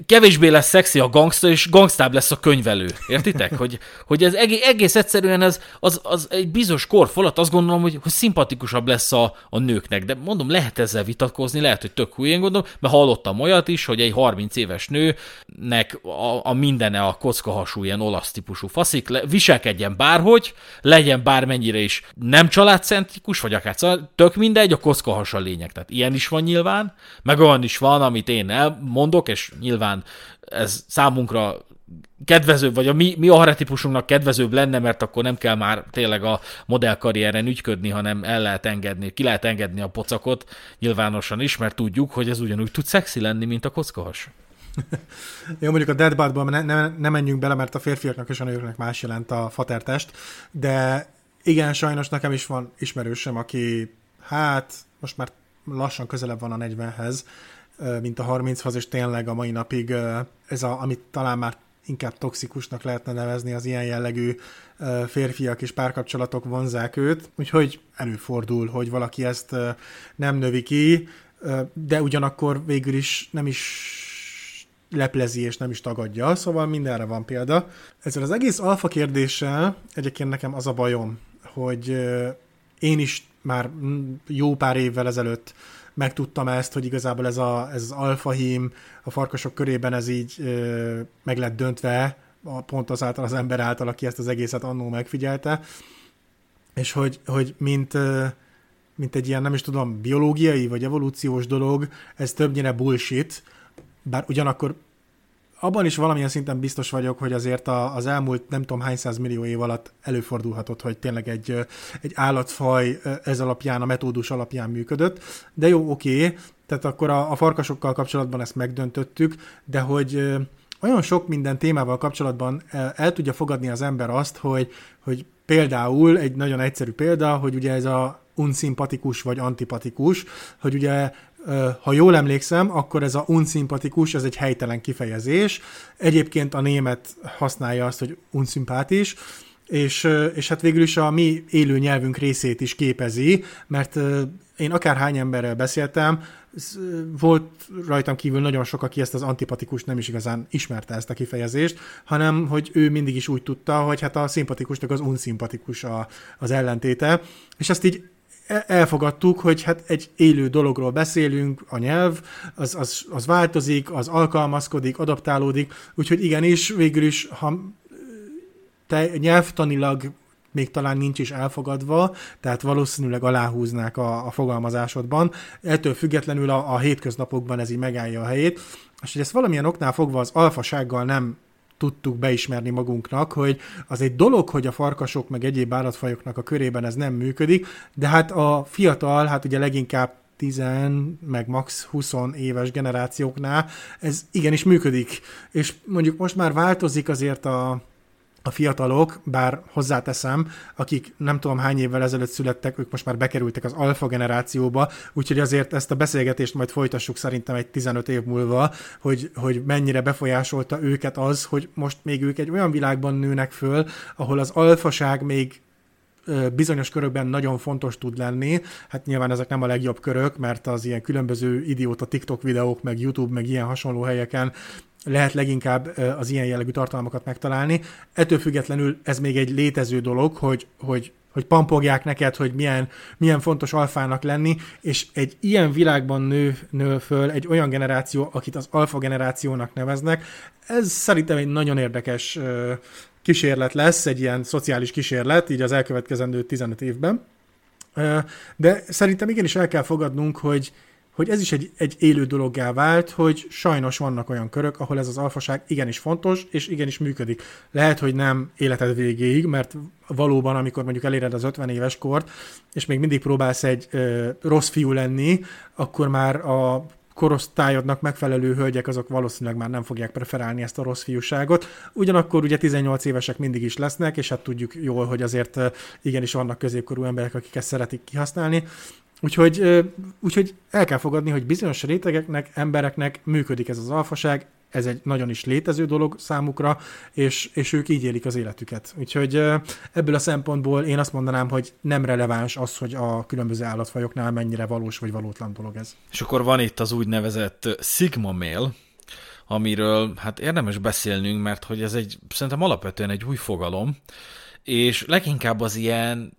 kevésbé lesz szexi a gangsta, és gangstább lesz a könyvelő. Értitek? Hogy, hogy ez egész, egész egyszerűen ez, az, az egy bizonyos kor fölött azt gondolom, hogy, hogy szimpatikusabb lesz a, a nőknek. De mondom, lehet ezzel vitatkozni, lehet, hogy tök hülyén gondolom, mert hallottam olyat is, hogy egy 30 éves nőnek a, a mindene a kockahasú ilyen olasz típusú faszik, le, viselkedjen bárhogy, legyen bármennyire is nem családcentrikus, vagy akár tök mindegy, a kockahas a lényeg. Tehát ilyen is van nyilván, meg olyan is van, amit én elmondok, és nyilván ez számunkra kedvezőbb, vagy a mi, mi arhetipusunknak kedvezőbb lenne, mert akkor nem kell már tényleg a modellkarrieren ügyködni, hanem el lehet engedni, ki lehet engedni a pocakot nyilvánosan is, mert tudjuk, hogy ez ugyanúgy tud szexi lenni, mint a kockahas. [laughs] Jó, mondjuk a Deadbudban ne, ne, ne menjünk bele, mert a férfiaknak és a nőknek más jelent a fatertest, de igen, sajnos nekem is van ismerősem, aki hát most már lassan közelebb van a 40-hez, mint a 30-hoz, és tényleg a mai napig ez a, amit talán már inkább toxikusnak lehetne nevezni az ilyen jellegű férfiak és párkapcsolatok vonzák őt, úgyhogy előfordul, hogy valaki ezt nem növi ki, de ugyanakkor végül is nem is leplezi és nem is tagadja, szóval mindenre van példa. Ezzel az egész alfa kérdéssel egyébként nekem az a bajom, hogy én is már jó pár évvel ezelőtt megtudtam ezt, hogy igazából ez, a, ez az alfahím a farkasok körében ez így ö, meg lett döntve, pont azáltal az ember által, aki ezt az egészet annó megfigyelte, és hogy, hogy mint, mint egy ilyen, nem is tudom, biológiai vagy evolúciós dolog, ez többnyire bullshit, bár ugyanakkor abban is valamilyen szinten biztos vagyok, hogy azért a, az elmúlt nem tudom hány száz millió év alatt előfordulhatott, hogy tényleg egy, egy állatfaj ez alapján, a metódus alapján működött. De jó, oké, okay, tehát akkor a, a farkasokkal kapcsolatban ezt megdöntöttük, de hogy olyan sok minden témával kapcsolatban el, tudja fogadni az ember azt, hogy, hogy például egy nagyon egyszerű példa, hogy ugye ez a unszimpatikus vagy antipatikus, hogy ugye ha jól emlékszem, akkor ez a unszimpatikus, ez egy helytelen kifejezés. Egyébként a német használja azt, hogy unszimpátis, és, és hát végül is a mi élő nyelvünk részét is képezi, mert én akárhány emberrel beszéltem, volt rajtam kívül nagyon sok, aki ezt az antipatikus nem is igazán ismerte ezt a kifejezést, hanem hogy ő mindig is úgy tudta, hogy hát a szimpatikusnak az unszimpatikus a, az ellentéte, és ezt így elfogadtuk, hogy hát egy élő dologról beszélünk, a nyelv, az, az, az változik, az alkalmazkodik, adaptálódik, úgyhogy igenis, végül is, ha te nyelvtanilag még talán nincs is elfogadva, tehát valószínűleg aláhúznák a, a fogalmazásodban. Ettől függetlenül a, a hétköznapokban ez így megállja a helyét, és hogy ezt valamilyen oknál fogva az alfasággal nem tudtuk beismerni magunknak, hogy az egy dolog, hogy a farkasok meg egyéb állatfajoknak a körében ez nem működik, de hát a fiatal, hát ugye leginkább 10, meg max 20 éves generációknál ez igenis működik. És mondjuk most már változik azért a, a fiatalok, bár hozzáteszem, akik nem tudom hány évvel ezelőtt születtek, ők most már bekerültek az alfa generációba, úgyhogy azért ezt a beszélgetést majd folytassuk szerintem egy 15 év múlva, hogy, hogy mennyire befolyásolta őket az, hogy most még ők egy olyan világban nőnek föl, ahol az alfaság még bizonyos körökben nagyon fontos tud lenni. Hát nyilván ezek nem a legjobb körök, mert az ilyen különböző idióta TikTok videók, meg YouTube, meg ilyen hasonló helyeken lehet leginkább az ilyen jellegű tartalmakat megtalálni. Ettől függetlenül ez még egy létező dolog, hogy, hogy hogy pampogják neked, hogy milyen, milyen fontos alfának lenni, és egy ilyen világban nő, nő föl egy olyan generáció, akit az alfa generációnak neveznek. Ez szerintem egy nagyon érdekes kísérlet lesz, egy ilyen szociális kísérlet, így az elkövetkezendő 15 évben. De szerintem igenis el kell fogadnunk, hogy, hogy ez is egy, egy élő dologgá vált, hogy sajnos vannak olyan körök, ahol ez az alfaság igenis fontos, és igenis működik. Lehet, hogy nem életed végéig, mert valóban, amikor mondjuk eléred az 50 éves kort, és még mindig próbálsz egy ö, rossz fiú lenni, akkor már a korosztályodnak megfelelő hölgyek azok valószínűleg már nem fogják preferálni ezt a rossz fiúságot. Ugyanakkor ugye 18 évesek mindig is lesznek, és hát tudjuk jól, hogy azért igenis vannak középkorú emberek, akik ezt szeretik kihasználni. Úgyhogy, úgyhogy el kell fogadni, hogy bizonyos rétegeknek, embereknek működik ez az alfaság, ez egy nagyon is létező dolog számukra, és, és ők így élik az életüket. Úgyhogy ebből a szempontból én azt mondanám, hogy nem releváns az, hogy a különböző állatfajoknál mennyire valós vagy valótlan dolog ez. És akkor van itt az úgynevezett Sigma Male, amiről hát érdemes beszélnünk, mert hogy ez egy szerintem alapvetően egy új fogalom, és leginkább az ilyen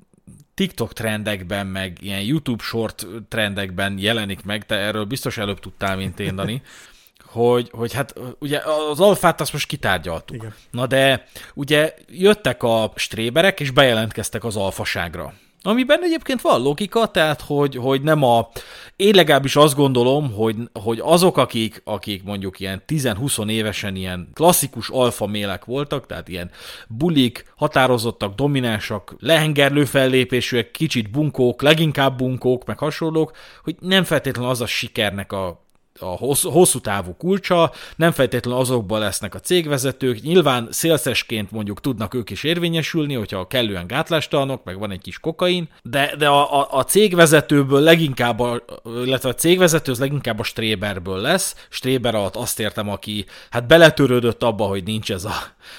TikTok trendekben, meg ilyen YouTube short trendekben jelenik meg, te erről biztos előbb tudtál, mint én, Dani, [laughs] hogy, hogy hát ugye az alfát azt most kitárgyaltuk. Igen. Na de ugye jöttek a stréberek, és bejelentkeztek az alfaságra. Amiben egyébként van logika, tehát hogy, hogy nem a... Én legalábbis azt gondolom, hogy, hogy azok, akik, akik mondjuk ilyen 10-20 évesen ilyen klasszikus alfa mélek voltak, tehát ilyen bulik, határozottak, dominánsak, lehengerlő fellépésűek, kicsit bunkók, leginkább bunkók, meg hasonlók, hogy nem feltétlenül az a sikernek a a hosszú, hosszú távú kulcsa, nem feltétlenül azokban lesznek a cégvezetők, nyilván szélszesként mondjuk tudnak ők is érvényesülni, hogyha kellően gátlástalanok, meg van egy kis kokain, de, de a, a, a cégvezetőből leginkább, a, illetve a cégvezető az leginkább a Stréberből lesz, Stréber alatt azt értem, aki hát beletörődött abba, hogy nincs ez a,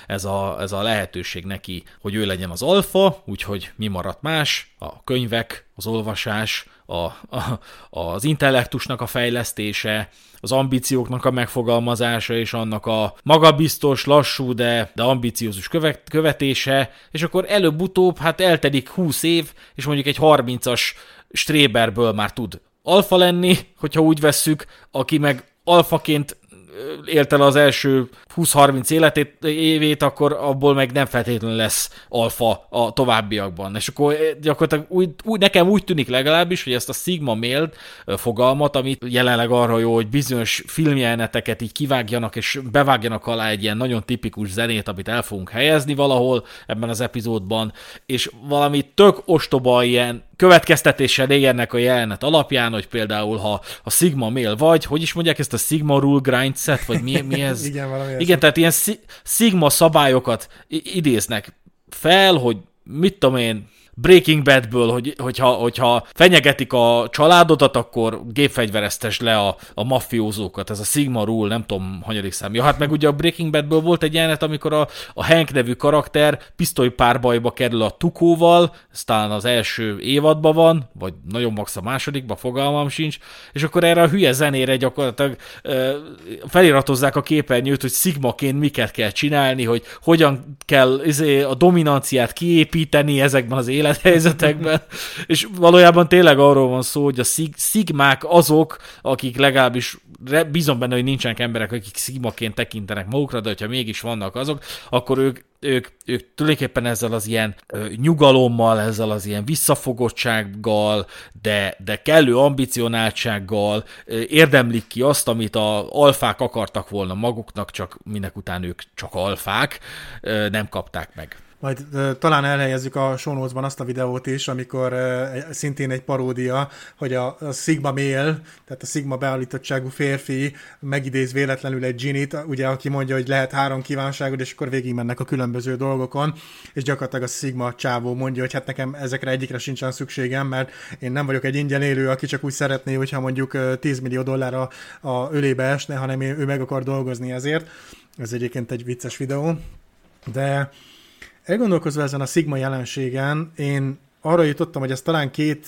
ez a, ez a lehetőség neki, hogy ő legyen az alfa, úgyhogy mi maradt más, a könyvek, az olvasás, a, a, az intellektusnak a fejlesztése, az ambícióknak a megfogalmazása és annak a magabiztos, lassú, de, de ambiciózus követ, követése, és akkor előbb-utóbb hát eltelik 20 év, és mondjuk egy 30-as Stréberből már tud alfa lenni, hogyha úgy vesszük, aki meg alfaként élte az első 20-30 életét, évét, akkor abból meg nem feltétlenül lesz alfa a továbbiakban. És akkor gyakorlatilag úgy, úgy, nekem úgy tűnik legalábbis, hogy ezt a Sigma mail fogalmat, amit jelenleg arra jó, hogy bizonyos filmjeleneteket így kivágjanak és bevágjanak alá egy ilyen nagyon tipikus zenét, amit el fogunk helyezni valahol ebben az epizódban, és valami tök ostoba ilyen következtetéssel érnek a jelenet alapján, hogy például ha a Sigma mail vagy, hogy is mondják ezt a Sigma Rule Grind set, vagy mi, mi ez? [laughs] Igen, valami Igen, tehát ilyen Sigma szabályokat idéznek fel, hogy mit tudom én, Breaking Badből, hogy, hogyha, hogyha fenyegetik a családodat, akkor gépfegyvereztes le a, a mafiózókat. Ez a Sigma Rule, nem tudom, hanyadik szám. Ja, hát meg ugye a Breaking Badből volt egy jelenet, amikor a, a Hank nevű karakter pisztolypárbajba kerül a Tukóval, ez talán az első évadban van, vagy nagyon max a másodikban, fogalmam sincs, és akkor erre a hülye zenére gyakorlatilag ö, feliratozzák a képernyőt, hogy Sigmaként miket kell csinálni, hogy hogyan kell izé, a dominanciát kiépíteni ezekben az élethelyzetekben, [laughs] és valójában tényleg arról van szó, hogy a szig- szigmák azok, akik legalábbis bízom benne, hogy nincsenek emberek, akik szigmaként tekintenek magukra, de hogyha mégis vannak azok, akkor ők, ők, ők tulajdonképpen ezzel az ilyen ö, nyugalommal, ezzel az ilyen visszafogottsággal, de, de kellő ambicionáltsággal ö, érdemlik ki azt, amit a alfák akartak volna maguknak, csak minek után ők csak alfák, ö, nem kapták meg. Majd uh, talán elhelyezzük a show azt a videót is, amikor uh, szintén egy paródia, hogy a, a Sigma Mail, tehát a Sigma beállítottságú férfi megidéz véletlenül egy Ginit, ugye, aki mondja, hogy lehet három kívánságod, és akkor végigmennek a különböző dolgokon, és gyakorlatilag a Sigma csávó mondja, hogy hát nekem ezekre egyikre sincsen szükségem, mert én nem vagyok egy ingyen élő, aki csak úgy szeretné, hogyha mondjuk 10 millió dollárra a ölébe esne, hanem ő meg akar dolgozni ezért. Ez egyébként egy vicces videó. De Elgondolkozva ezen a Sigma jelenségen, én arra jutottam, hogy ez talán két,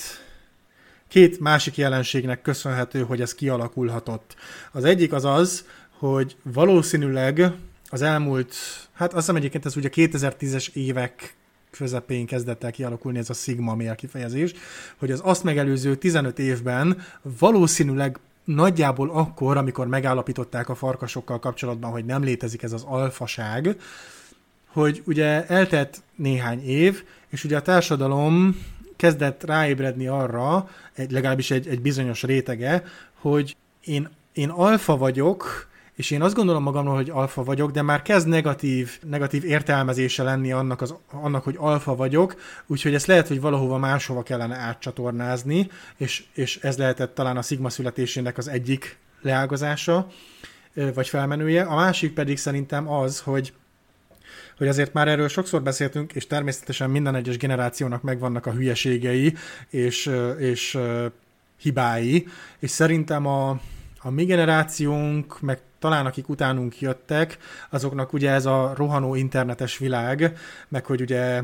két másik jelenségnek köszönhető, hogy ez kialakulhatott. Az egyik az az, hogy valószínűleg az elmúlt, hát azt hiszem egyébként ez ugye 2010-es évek közepén kezdett el kialakulni ez a Sigma mail kifejezés, hogy az azt megelőző 15 évben valószínűleg nagyjából akkor, amikor megállapították a farkasokkal kapcsolatban, hogy nem létezik ez az alfaság, hogy ugye eltett néhány év, és ugye a társadalom kezdett ráébredni arra, egy, legalábbis egy, egy bizonyos rétege, hogy én, én alfa vagyok, és én azt gondolom magamról, hogy alfa vagyok, de már kezd negatív, negatív értelmezése lenni annak, az, annak, hogy alfa vagyok, úgyhogy ezt lehet, hogy valahova máshova kellene átcsatornázni, és, és ez lehetett talán a szigma születésének az egyik leágazása, vagy felmenője. A másik pedig szerintem az, hogy hogy azért már erről sokszor beszéltünk, és természetesen minden egyes generációnak megvannak a hülyeségei és, és hibái, és szerintem a, a mi generációnk, meg talán akik utánunk jöttek, azoknak ugye ez a rohanó internetes világ, meg hogy ugye,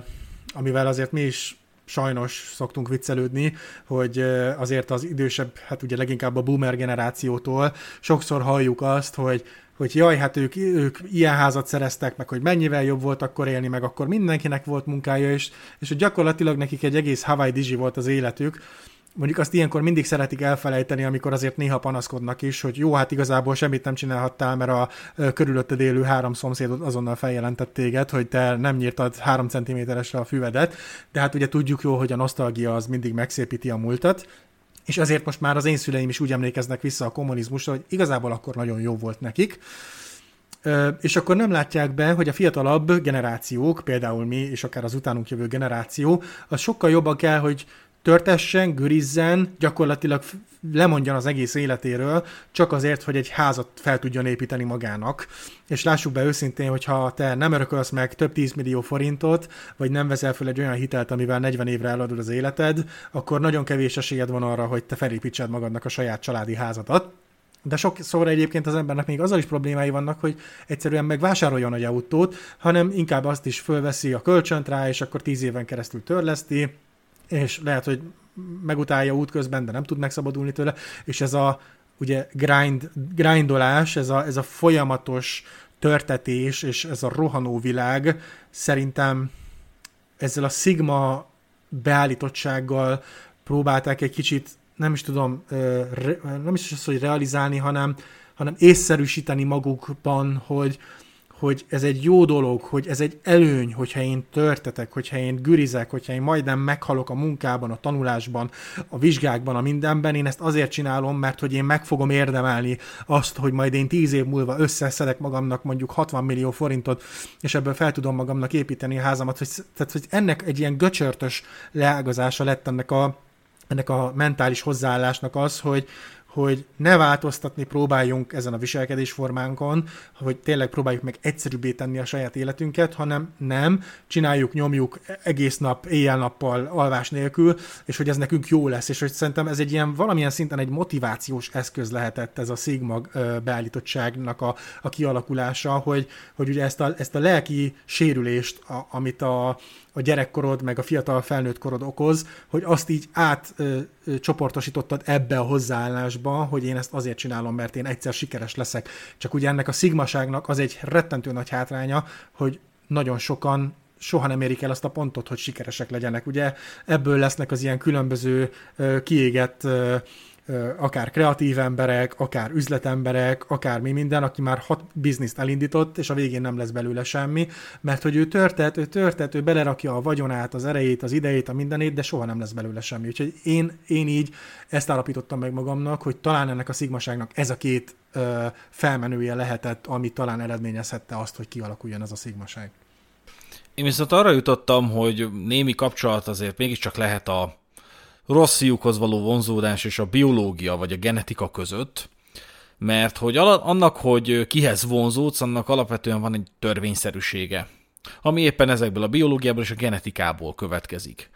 amivel azért mi is sajnos szoktunk viccelődni, hogy azért az idősebb, hát ugye leginkább a boomer generációtól sokszor halljuk azt, hogy hogy jaj, hát ők, ők ilyen házat szereztek, meg hogy mennyivel jobb volt akkor élni, meg akkor mindenkinek volt munkája, és, és hogy gyakorlatilag nekik egy egész Hawaii Dizsi volt az életük, mondjuk azt ilyenkor mindig szeretik elfelejteni, amikor azért néha panaszkodnak is, hogy jó, hát igazából semmit nem csinálhattál, mert a körülötted élő három szomszédot azonnal feljelentett téged, hogy te nem nyírtad három centiméteresre a füvedet, de hát ugye tudjuk jó, hogy a nosztalgia az mindig megszépíti a múltat, és azért most már az én szüleim is úgy emlékeznek vissza a kommunizmusra, hogy igazából akkor nagyon jó volt nekik, és akkor nem látják be, hogy a fiatalabb generációk, például mi, és akár az utánunk jövő generáció, az sokkal jobban kell, hogy törtessen, görizzen, gyakorlatilag lemondjan az egész életéről, csak azért, hogy egy házat fel tudjon építeni magának. És lássuk be őszintén, hogy ha te nem örökölsz meg több 10 millió forintot, vagy nem veszel fel egy olyan hitelt, amivel 40 évre eladod az életed, akkor nagyon kevés esélyed van arra, hogy te felépítsed magadnak a saját családi házadat. De sokszor egyébként az embernek még azzal is problémái vannak, hogy egyszerűen megvásároljon egy autót, hanem inkább azt is fölveszi a kölcsönt rá, és akkor tíz éven keresztül törleszti, és lehet, hogy megutálja útközben, de nem tud megszabadulni tőle, és ez a ugye grind, grindolás, ez a, ez a folyamatos törtetés, és ez a rohanó világ szerintem ezzel a szigma beállítottsággal próbálták egy kicsit, nem is tudom, nem is az, hogy realizálni, hanem, hanem észszerűsíteni magukban, hogy, hogy ez egy jó dolog, hogy ez egy előny, hogyha én törtetek, hogyha én gürizek, hogyha én majdnem meghalok a munkában, a tanulásban, a vizsgákban, a mindenben, én ezt azért csinálom, mert hogy én meg fogom érdemelni azt, hogy majd én tíz év múlva összeszedek magamnak mondjuk 60 millió forintot, és ebből fel tudom magamnak építeni a házamat. Hogy, tehát, hogy ennek egy ilyen göcsörtös leágazása lett ennek a, ennek a mentális hozzáállásnak az, hogy, hogy ne változtatni próbáljunk ezen a viselkedésformánkon, hogy tényleg próbáljuk meg egyszerűbbé tenni a saját életünket, hanem nem, csináljuk, nyomjuk egész nap, éjjel-nappal, alvás nélkül, és hogy ez nekünk jó lesz, és hogy szerintem ez egy ilyen valamilyen szinten egy motivációs eszköz lehetett ez a Sigma beállítottságnak a, a kialakulása, hogy, hogy ugye ezt a, ezt a lelki sérülést, a, amit a, a gyerekkorod, meg a fiatal felnőtt korod okoz, hogy azt így átcsoportosítottad ebbe a hozzáállásba, hogy én ezt azért csinálom, mert én egyszer sikeres leszek. Csak ugye ennek a szigmaságnak az egy rettentő nagy hátránya, hogy nagyon sokan soha nem érik el azt a pontot, hogy sikeresek legyenek. Ugye ebből lesznek az ilyen különböző kiégett akár kreatív emberek, akár üzletemberek, akár mi minden, aki már hat bizniszt elindított, és a végén nem lesz belőle semmi, mert hogy ő törtet, ő törtet, ő belerakja a vagyonát, az erejét, az idejét, a mindenét, de soha nem lesz belőle semmi. Úgyhogy én, én így ezt állapítottam meg magamnak, hogy talán ennek a szigmaságnak ez a két ö, felmenője lehetett, ami talán eredményezhette azt, hogy kialakuljon ez a szigmaság. Én viszont arra jutottam, hogy némi kapcsolat azért mégiscsak lehet a rossz fiúkhoz való vonzódás és a biológia vagy a genetika között, mert hogy annak, hogy kihez vonzódsz, annak alapvetően van egy törvényszerűsége, ami éppen ezekből a biológiából és a genetikából következik.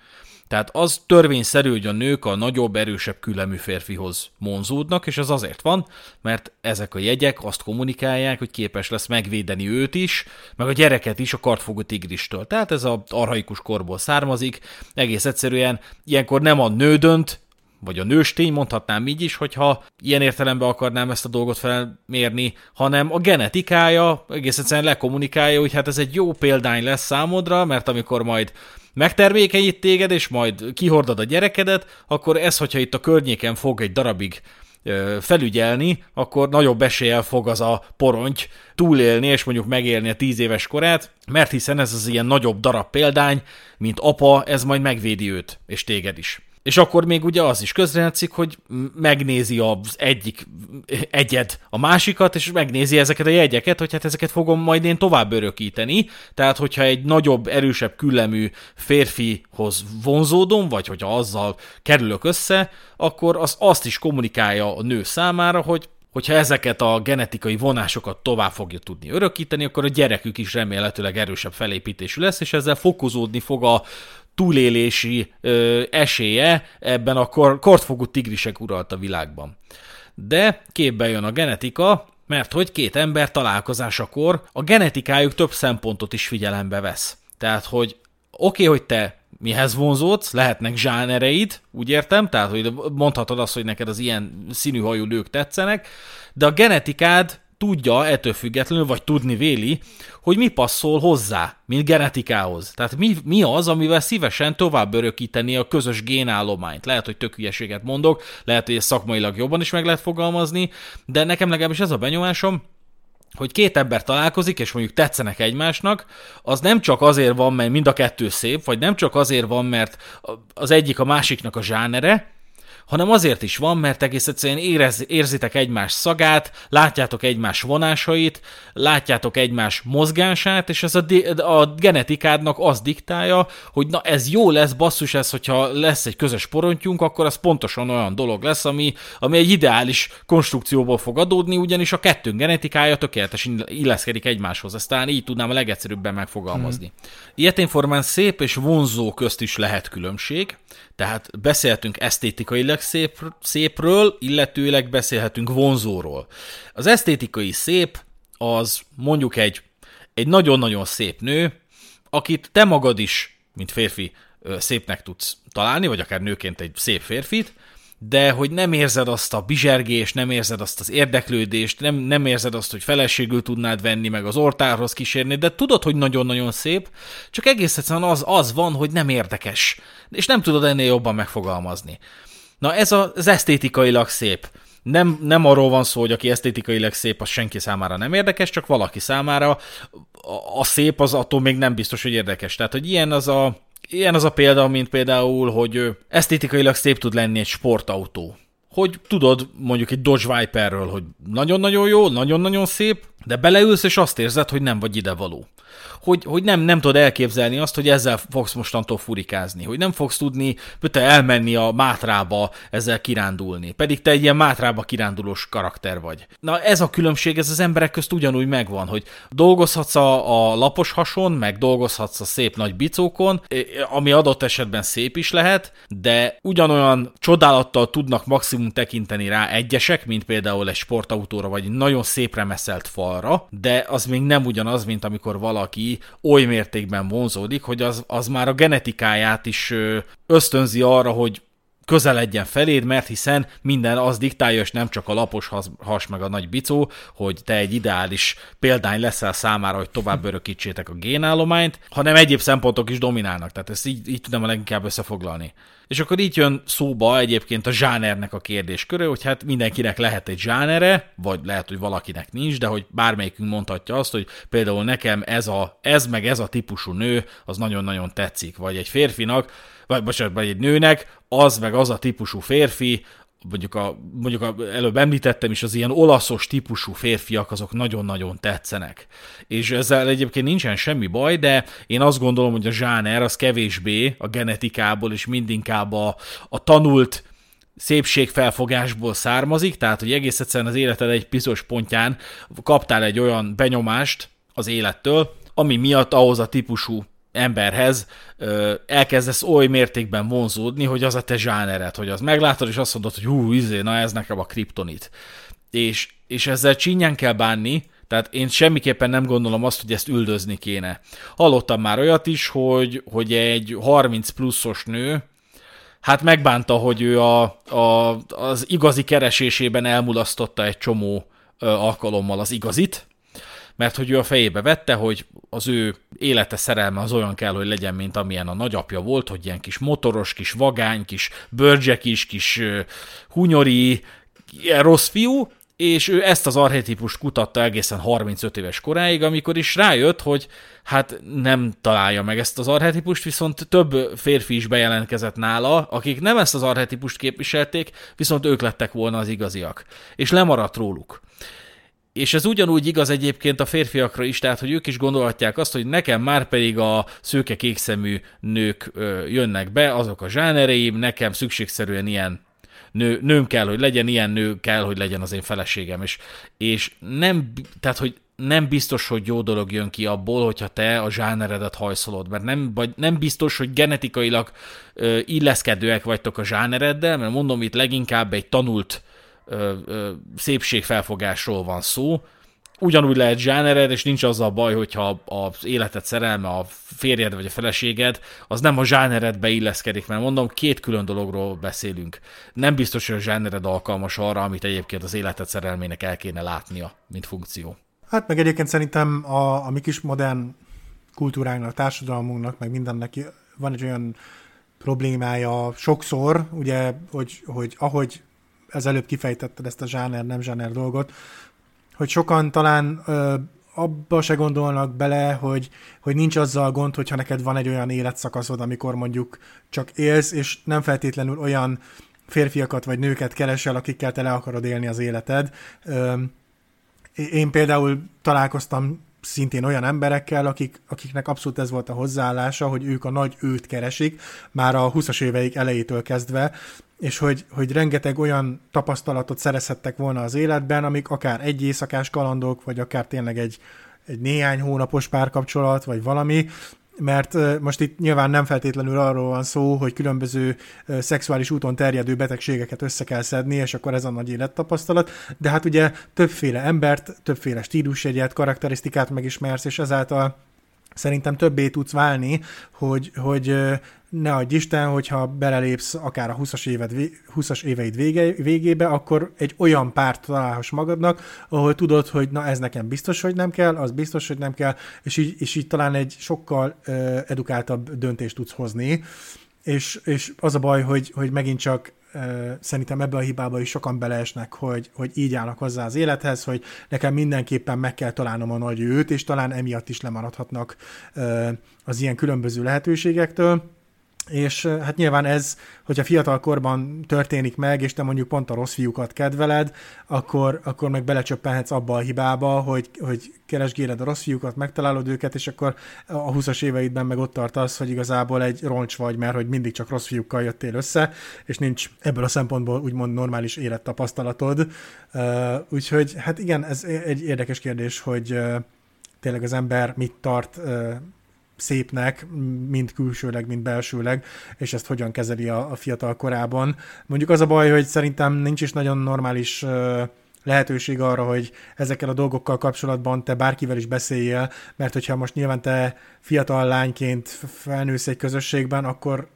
Tehát az törvényszerű, hogy a nők a nagyobb, erősebb küllemű férfihoz monzódnak, és ez azért van, mert ezek a jegyek azt kommunikálják, hogy képes lesz megvédeni őt is, meg a gyereket is a kartfogó tigristől. Tehát ez az arhaikus korból származik, egész egyszerűen ilyenkor nem a nő dönt, vagy a nőstény, mondhatnám így is, hogyha ilyen értelemben akarnám ezt a dolgot felmérni, hanem a genetikája egész egyszerűen lekommunikálja, hogy hát ez egy jó példány lesz számodra, mert amikor majd megtermékenyít téged, és majd kihordod a gyerekedet, akkor ez, hogyha itt a környéken fog egy darabig felügyelni, akkor nagyobb eséllyel fog az a poronty túlélni, és mondjuk megélni a tíz éves korát, mert hiszen ez az ilyen nagyobb darab példány, mint apa, ez majd megvédi őt, és téged is. És akkor még ugye az is közrejátszik, hogy megnézi az egyik egyed a másikat, és megnézi ezeket a jegyeket, hogy hát ezeket fogom majd én tovább örökíteni. Tehát, hogyha egy nagyobb, erősebb küllemű férfihoz vonzódom, vagy hogyha azzal kerülök össze, akkor az azt is kommunikálja a nő számára, hogy hogyha ezeket a genetikai vonásokat tovább fogja tudni örökíteni, akkor a gyerekük is remélhetőleg erősebb felépítésű lesz, és ezzel fokozódni fog a túlélési ö, esélye ebben a kor, kortfogú tigrisek uralt a világban. De képbe jön a genetika, mert hogy két ember találkozásakor a genetikájuk több szempontot is figyelembe vesz. Tehát, hogy oké, okay, hogy te mihez vonzódsz, lehetnek zsánereid, úgy értem, tehát hogy mondhatod azt, hogy neked az ilyen színű hajú nők tetszenek, de a genetikád tudja ettől függetlenül, vagy tudni véli, hogy mi passzol hozzá, mint genetikához. Tehát mi, mi az, amivel szívesen tovább örökíteni a közös génállományt. Lehet, hogy tök hülyeséget mondok, lehet, hogy ez szakmailag jobban is meg lehet fogalmazni, de nekem legalábbis ez a benyomásom, hogy két ember találkozik, és mondjuk tetszenek egymásnak, az nem csak azért van, mert mind a kettő szép, vagy nem csak azért van, mert az egyik a másiknak a zsánere, hanem azért is van, mert egész egyszerűen érez, érzitek egymás szagát, látjátok egymás vonásait, látjátok egymás mozgását, és ez a, a genetikádnak az diktálja, hogy na ez jó lesz, basszus ez, hogyha lesz egy közös porontjunk, akkor az pontosan olyan dolog lesz, ami, ami egy ideális konstrukcióból fog adódni, ugyanis a kettőnk genetikája tökéletesen illeszkedik egymáshoz. Ezt talán így tudnám a legegyszerűbben megfogalmazni. Hmm. Ilyetén szép és vonzó közt is lehet különbség, tehát beszélhetünk esztétikailag szép, szépről, illetőleg beszélhetünk vonzóról. Az esztétikai szép az mondjuk egy, egy nagyon-nagyon szép nő, akit te magad is, mint férfi, szépnek tudsz találni, vagy akár nőként egy szép férfit, de hogy nem érzed azt a bizsergést, nem érzed azt az érdeklődést, nem, nem érzed azt, hogy feleségül tudnád venni, meg az ortárhoz kísérni, de tudod, hogy nagyon-nagyon szép, csak egész egyszerűen az, az van, hogy nem érdekes, és nem tudod ennél jobban megfogalmazni. Na ez az esztétikailag szép. Nem, nem arról van szó, hogy aki esztétikailag szép, az senki számára nem érdekes, csak valaki számára a, a szép az attól még nem biztos, hogy érdekes. Tehát, hogy ilyen az a, Ilyen az a példa, mint például, hogy esztétikailag szép tud lenni egy sportautó. Hogy tudod mondjuk egy Dodge Viperről, hogy nagyon-nagyon jó, nagyon-nagyon szép, de beleülsz és azt érzed, hogy nem vagy ide való hogy, hogy nem, nem tudod elképzelni azt, hogy ezzel fogsz mostantól furikázni, hogy nem fogsz tudni te elmenni a mátrába ezzel kirándulni, pedig te egy ilyen mátrába kirándulós karakter vagy. Na ez a különbség, ez az emberek közt ugyanúgy megvan, hogy dolgozhatsz a, a lapos hason, meg dolgozhatsz a szép nagy bicókon, ami adott esetben szép is lehet, de ugyanolyan csodálattal tudnak maximum tekinteni rá egyesek, mint például egy sportautóra, vagy egy nagyon szépre meszelt falra, de az még nem ugyanaz, mint amikor valaki oly mértékben vonzódik, hogy az, az már a genetikáját is ösztönzi arra, hogy közeledjen feléd, mert hiszen minden az diktálja, és nem csak a lapos has, meg a nagy bicó, hogy te egy ideális példány leszel számára, hogy tovább örökítsétek a génállományt, hanem egyéb szempontok is dominálnak. Tehát ezt így, így tudom leginkább összefoglalni. És akkor így jön szóba egyébként a zsánernek a kérdésköre, hogy hát mindenkinek lehet egy zsánere, vagy lehet, hogy valakinek nincs, de hogy bármelyikünk mondhatja azt, hogy például nekem ez, a, ez meg ez a típusú nő, az nagyon-nagyon tetszik, vagy egy férfinak, vagy bocsánat, vagy egy nőnek, az meg az a típusú férfi, mondjuk, a, mondjuk a, előbb említettem is, az ilyen olaszos típusú férfiak, azok nagyon-nagyon tetszenek. És ezzel egyébként nincsen semmi baj, de én azt gondolom, hogy a zsáner az kevésbé a genetikából és mindinkább a, a tanult szépségfelfogásból származik, tehát hogy egész egyszerűen az életed egy bizonyos pontján kaptál egy olyan benyomást az élettől, ami miatt ahhoz a típusú emberhez ö, elkezdesz oly mértékben vonzódni, hogy az a te zsánered, hogy az meglátod, és azt mondod, hogy hú, izé, na ez nekem a kriptonit. És, és ezzel csinyán kell bánni, tehát én semmiképpen nem gondolom azt, hogy ezt üldözni kéne. Hallottam már olyat is, hogy, hogy egy 30 pluszos nő, hát megbánta, hogy ő a, a, az igazi keresésében elmulasztotta egy csomó alkalommal az igazit, mert hogy ő a fejébe vette, hogy az ő élete szerelme az olyan kell, hogy legyen, mint amilyen a nagyapja volt, hogy ilyen kis motoros, kis vagány, kis bőrcsek is, kis hunyori, ilyen rossz fiú, és ő ezt az archetípust kutatta egészen 35 éves koráig, amikor is rájött, hogy hát nem találja meg ezt az archetípust, viszont több férfi is bejelentkezett nála, akik nem ezt az archetípust képviselték, viszont ők lettek volna az igaziak. És lemaradt róluk. És ez ugyanúgy igaz egyébként a férfiakra is, tehát hogy ők is gondolhatják azt, hogy nekem már pedig a szőke kékszemű nők jönnek be, azok a zsánereim, nekem szükségszerűen ilyen nő, nőm kell, hogy legyen, ilyen nő kell, hogy legyen az én feleségem. És, és nem, tehát, hogy nem biztos, hogy jó dolog jön ki abból, hogyha te a zsáneredet hajszolod, mert nem, vagy nem biztos, hogy genetikailag ö, illeszkedőek vagytok a zsánereddel, mert mondom, itt leginkább egy tanult ö, ö, szépségfelfogásról van szó, ugyanúgy lehet zsánered, és nincs az a baj, hogyha az életed szerelme, a férjed vagy a feleséged, az nem a zsáneredbe illeszkedik, mert mondom, két külön dologról beszélünk. Nem biztos, hogy a zsánered alkalmas arra, amit egyébként az életed szerelmének el kéne látnia, mint funkció. Hát meg egyébként szerintem a, a mi kis modern kultúránknak, társadalmunknak, meg mindennek van egy olyan problémája sokszor, ugye, hogy, hogy ahogy ez előbb kifejtetted ezt a zsáner, nem zsáner dolgot, hogy sokan talán ö, abba se gondolnak bele, hogy, hogy nincs azzal gond, hogyha neked van egy olyan életszakaszod, amikor mondjuk csak élsz, és nem feltétlenül olyan férfiakat vagy nőket keresel, akikkel te le akarod élni az életed. Ö, én például találkoztam szintén olyan emberekkel, akik, akiknek abszolút ez volt a hozzáállása, hogy ők a nagy őt keresik, már a 20-as éveik elejétől kezdve, és hogy, hogy rengeteg olyan tapasztalatot szerezhettek volna az életben, amik akár egy éjszakás kalandok, vagy akár tényleg egy, egy néhány hónapos párkapcsolat, vagy valami, mert most itt nyilván nem feltétlenül arról van szó, hogy különböző szexuális úton terjedő betegségeket össze kell szedni, és akkor ez a nagy élettapasztalat, de hát ugye többféle embert, többféle stílusjegyet, karakterisztikát megismersz, és ezáltal szerintem többé tudsz válni, hogy, hogy ne adj Isten, hogyha belelépsz akár a 20-as, éved, 20-as éveid vége, végébe, akkor egy olyan párt találhass magadnak, ahol tudod, hogy na ez nekem biztos, hogy nem kell, az biztos, hogy nem kell, és így, és így talán egy sokkal uh, edukáltabb döntést tudsz hozni, és, és az a baj, hogy, hogy megint csak szerintem ebbe a hibába is sokan beleesnek, hogy, hogy így állnak hozzá az élethez, hogy nekem mindenképpen meg kell találnom a nagy őt, és talán emiatt is lemaradhatnak az ilyen különböző lehetőségektől és hát nyilván ez, hogyha fiatal korban történik meg, és te mondjuk pont a rossz fiúkat kedveled, akkor, akkor meg belecsöppenhetsz abba a hibába, hogy, hogy keresgéled a rossz fiúkat, megtalálod őket, és akkor a 20-as éveidben meg ott tartasz, hogy igazából egy roncs vagy, mert hogy mindig csak rossz fiúkkal jöttél össze, és nincs ebből a szempontból úgymond normális élettapasztalatod. Úgyhogy hát igen, ez egy érdekes kérdés, hogy tényleg az ember mit tart szépnek, mind külsőleg, mind belsőleg, és ezt hogyan kezeli a, a fiatal korában. Mondjuk az a baj, hogy szerintem nincs is nagyon normális lehetőség arra, hogy ezekkel a dolgokkal kapcsolatban te bárkivel is beszéljél, mert hogyha most nyilván te fiatal lányként felnősz egy közösségben, akkor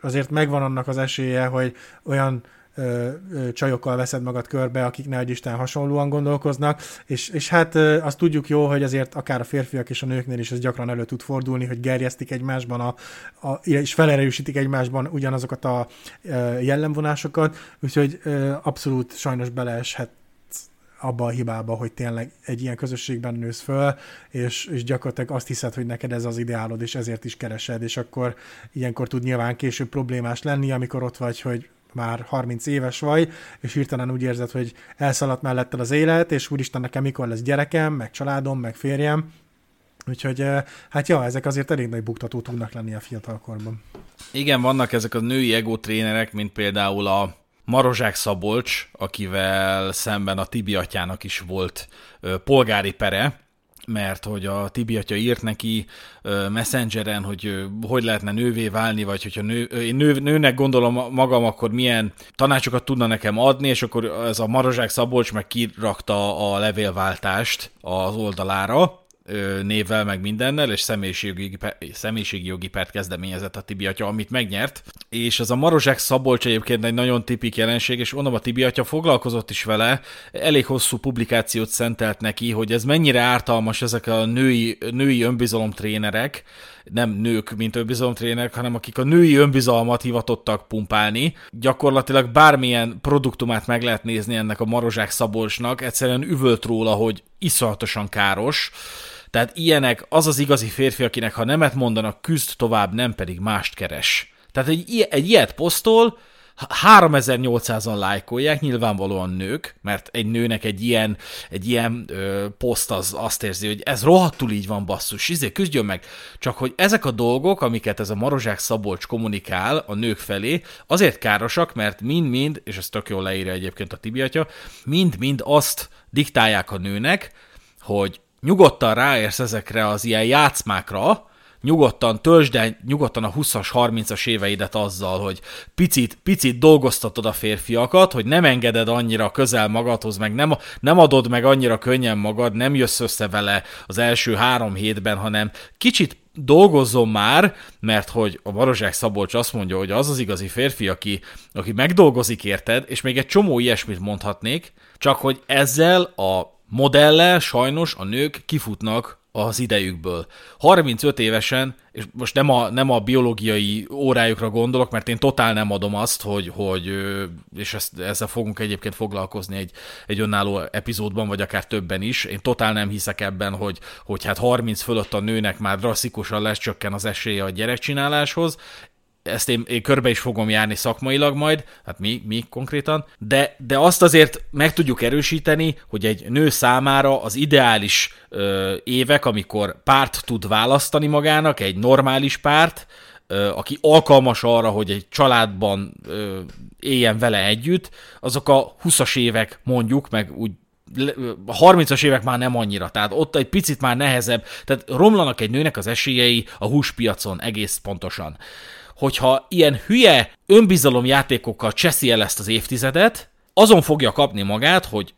azért megvan annak az esélye, hogy olyan ö, ö, csajokkal veszed magad körbe, akik ne Isten hasonlóan gondolkoznak, és, és hát ö, azt tudjuk jó, hogy azért akár a férfiak és a nőknél is ez gyakran elő tud fordulni, hogy gerjesztik egymásban, a, a, és felerősítik egymásban ugyanazokat a ö, jellemvonásokat, úgyhogy ö, abszolút sajnos beleeshet abba a hibába, hogy tényleg egy ilyen közösségben nősz föl, és, és gyakorlatilag azt hiszed, hogy neked ez az ideálod, és ezért is keresed, és akkor ilyenkor tud nyilván később problémás lenni, amikor ott vagy, hogy már 30 éves vagy, és hirtelen úgy érzed, hogy elszaladt melletted az élet, és úristen, nekem mikor lesz gyerekem, meg családom, meg férjem, Úgyhogy eh, hát ja, ezek azért elég nagy buktató tudnak lenni a fiatalkorban. Igen, vannak ezek a női ego trénerek, mint például a Marozsák Szabolcs, akivel szemben a Tibi atyának is volt polgári pere, mert hogy a Tibi atya írt neki messengeren, hogy hogy lehetne nővé válni, vagy hogyha nő, én nő, nőnek gondolom magam, akkor milyen tanácsokat tudna nekem adni, és akkor ez a Marozsák Szabolcs meg kirakta a levélváltást az oldalára, névvel, meg mindennel, és személyiségjogi, személyiségjogi pert kezdeményezett a Tibi atya, amit megnyert. És az a Marozsák Szabolcs egyébként egy nagyon tipik jelenség, és onnan a Tibi atya foglalkozott is vele, elég hosszú publikációt szentelt neki, hogy ez mennyire ártalmas ezek a női, női önbizalomtrénerek, nem nők, mint önbizalomtrénerek, hanem akik a női önbizalmat hivatottak pumpálni. Gyakorlatilag bármilyen produktumát meg lehet nézni ennek a Marozsák Szabolcsnak, egyszerűen üvölt róla, hogy iszonyatosan káros, tehát ilyenek az az igazi férfi, akinek ha nemet mondanak, küzd tovább, nem pedig mást keres. Tehát egy, egy ilyet posztol, 3800-an lájkolják, nyilvánvalóan nők, mert egy nőnek egy ilyen, egy ilyen ö, poszt az azt érzi, hogy ez rohadtul így van basszus, izé, küzdjön meg. Csak hogy ezek a dolgok, amiket ez a Marozsák Szabolcs kommunikál a nők felé, azért károsak, mert mind-mind, és ez tök jól leírja egyébként a Tibiatya, mind-mind azt diktálják a nőnek, hogy nyugodtan ráérsz ezekre az ilyen játszmákra, nyugodtan töltsd el nyugodtan a 20-as, 30-as éveidet azzal, hogy picit, picit dolgoztatod a férfiakat, hogy nem engeded annyira közel magadhoz, meg nem, nem adod meg annyira könnyen magad, nem jössz össze vele az első három hétben, hanem kicsit dolgozzon már, mert hogy a Marozsák Szabolcs azt mondja, hogy az az igazi férfi, aki, aki megdolgozik érted, és még egy csomó ilyesmit mondhatnék, csak hogy ezzel a modellel sajnos a nők kifutnak az idejükből. 35 évesen, és most nem a, nem a biológiai órájukra gondolok, mert én totál nem adom azt, hogy, hogy és ezt, ezzel fogunk egyébként foglalkozni egy, egy önálló epizódban, vagy akár többen is. Én totál nem hiszek ebben, hogy, hogy hát 30 fölött a nőnek már drasztikusan lesz csökken az esélye a gyerekcsináláshoz ezt én, én körbe is fogom járni szakmailag majd, hát mi, mi konkrétan, de, de azt azért meg tudjuk erősíteni, hogy egy nő számára az ideális ö, évek, amikor párt tud választani magának, egy normális párt, ö, aki alkalmas arra, hogy egy családban ö, éljen vele együtt, azok a 20-as évek mondjuk, meg úgy a 30-as évek már nem annyira, tehát ott egy picit már nehezebb, tehát romlanak egy nőnek az esélyei a húspiacon egész pontosan hogyha ilyen hülye önbizalom játékokkal cseszi el ezt az évtizedet, azon fogja kapni magát, hogy